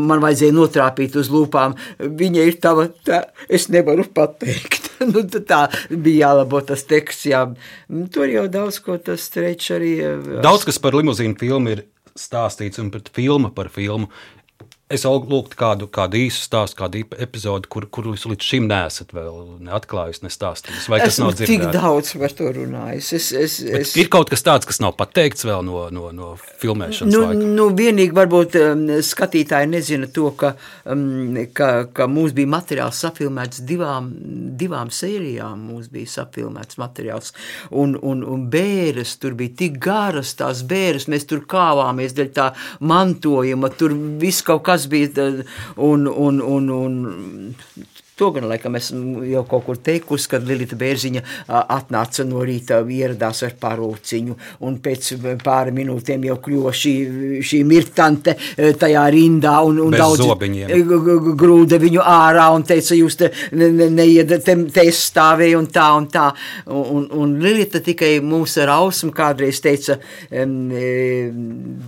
man vajadzēja notrāpīt uz lūpām, viņa ir tava, tā, es nevaru pateikt. <laughs> nu, tā bija jālabo tas teksts, jā. Tur jau daudz ko tas strečs arī. e, Daudz kas par limuzīnu filmu ir stāstīts, un par filmu par filmu. Es lūgtu kādu, kādu īsu stāstu, kādu epizodi, kur, kur jūs līdz šim neesat vēl neatklājis, nestāstījis. Vai tas nav tik dzirdēts? daudz par to runājis. Es, es, Bet es... Ir kaut kas tāds, kas nav pateikts vēl no, no, no filmēšanas Nu, laika. nu, vienīgi varbūt um, skatītāji nezina to, ka, um, ka, ka mums bija materiāls safilmēts divām, divām sērijām. Mums bija safilmēts materiāls, un, un, un bēres tur bija tik garas, tās bēres. Mēs tur kāvāmies dēļ tā mantojuma, tur viss kaut kas bija. tad- Un, un, un, un, To gan laikam esmu jau kaut kur teikusi, kad Lilita Bērziņa atnāca no rīta, ieradās ar parūciņu, un pēc pāri minūtēm jau kļuva šī, šī mirtante tajā rindā, un, un Bez daudz zobiņiem. grūda viņu ārā un teica, jūs te, ne, ne, neied, te, te es stāvēju un tā un tā. Un, un Lilita tikai mums ar ausmu kādreiz teica um,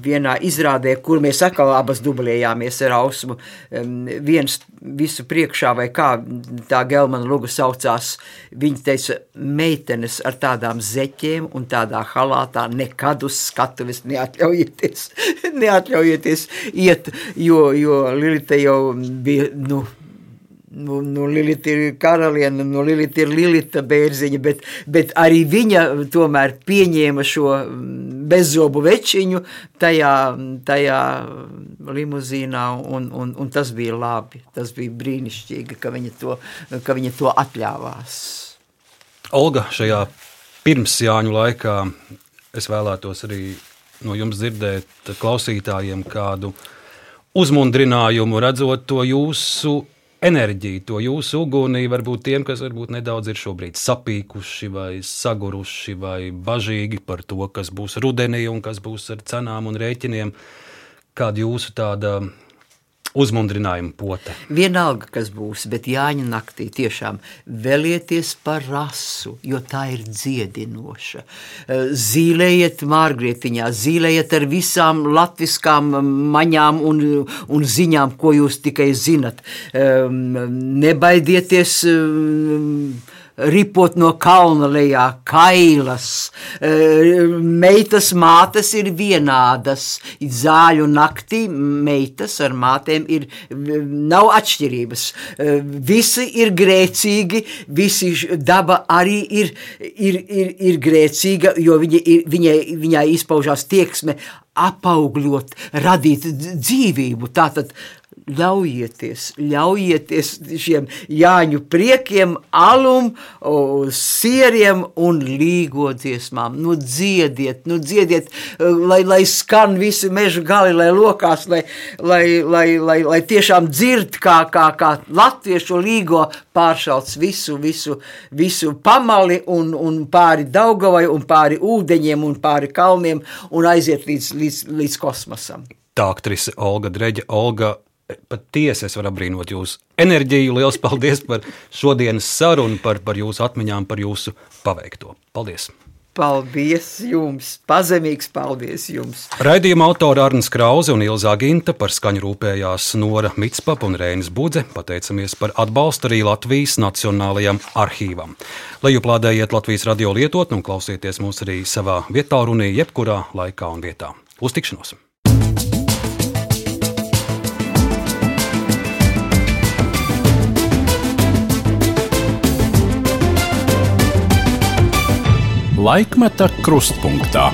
vienā izrādē, kur mēs atkal abas dublējāmies ar ausmu, um, viens visu priekšā vai kā tā Gelmana luga saucās, viņa teica, meitenes ar tādām zeķiem un tādā halātā nekad uz skatuves neatļaujieties, <laughs> neatļaujieties iet, jo, jo Lilita jau bija, nu, Nu, nu, Lilita ir karaliene, nu, Lilita ir Lilita bērziņa, bet, bet arī viņa tomēr pieņēma šo bezzobu večiņu tajā, tajā limuzīnā, un, un, un tas bija labi. Tas bija brīnišķīgi, ka viņa to, ka viņa to atļāvās. Olga, šajā pirmsjāņu laikā es vēlētos arī no jums dzirdēt klausītājiem kādu uzmundrinājumu, redzot to jūsu enerģiju, to jūsu ugunī, varbūt tiem, kas varbūt nedaudz ir šobrīd sapīkuši vai saguruši vai bažīgi par to, kas būs rudenī un kas būs ar cenām un rēķiniem. Kāda jūsu tāda uzmundrinājuma pote? Vienalga, kas būs, bet Jāņa naktī tiešām vēlieties par rasu, jo tā ir dziedinoša. Zīlējiet mārgrietiņā, zīlējiet ar visām latviskām maņām un, un ziņām, ko jūs tikai zinat. Nebaidieties ripot no kalna lejā, kailas. Meitas mātes ir vienādas. Zāļu naktī meitas ar mātēm ir, nav atšķirības. Visi ir grēcīgi, visi daba arī ir, ir, ir, ir grēcīga, jo viņa, viņai, viņai izpaužās tieksme apaugļot, radīt dzīvību. Tātad ļaujieties, ļaujieties šiem Jāņu priekiem, alum, sieriem un līgo dziesmām. Nu, dziediet, nu, dziediet, lai, lai skan visi meža gali, lai lokās, lai, lai, lai, lai, lai tiešām dzird, kā, kā, kā latviešu līgo pāršalts visu, visu, visu pamali un, un pāri Daugavai un pāri ūdeņiem un pāri kalniem un aiziet līdz, līdz, līdz kosmosam. Tā aktrise Olga Dreģa, Olga patiesi es varu apbrīnot jūsu enerģiju. Lielas paldies par šodienas sarunu, par, par jūsu atmiņām, par jūsu paveikto. Paldies! Paldies jums! Pazemīgs paldies jums! Raidījuma autora Arnēs Krause un Ilza Ginta par skaņu rūpējās Nora Mitspapa un Rēnis Budze. Pateicamies par atbalstu arī Latvijas Nacionālajam arhīvam. Lai joplādējiet Latvijas radio lietotni un klausieties mūs arī savā vietā runī, jebkurā laikā un vietā. Uz tikšanos! Laikmeta krustpunktā.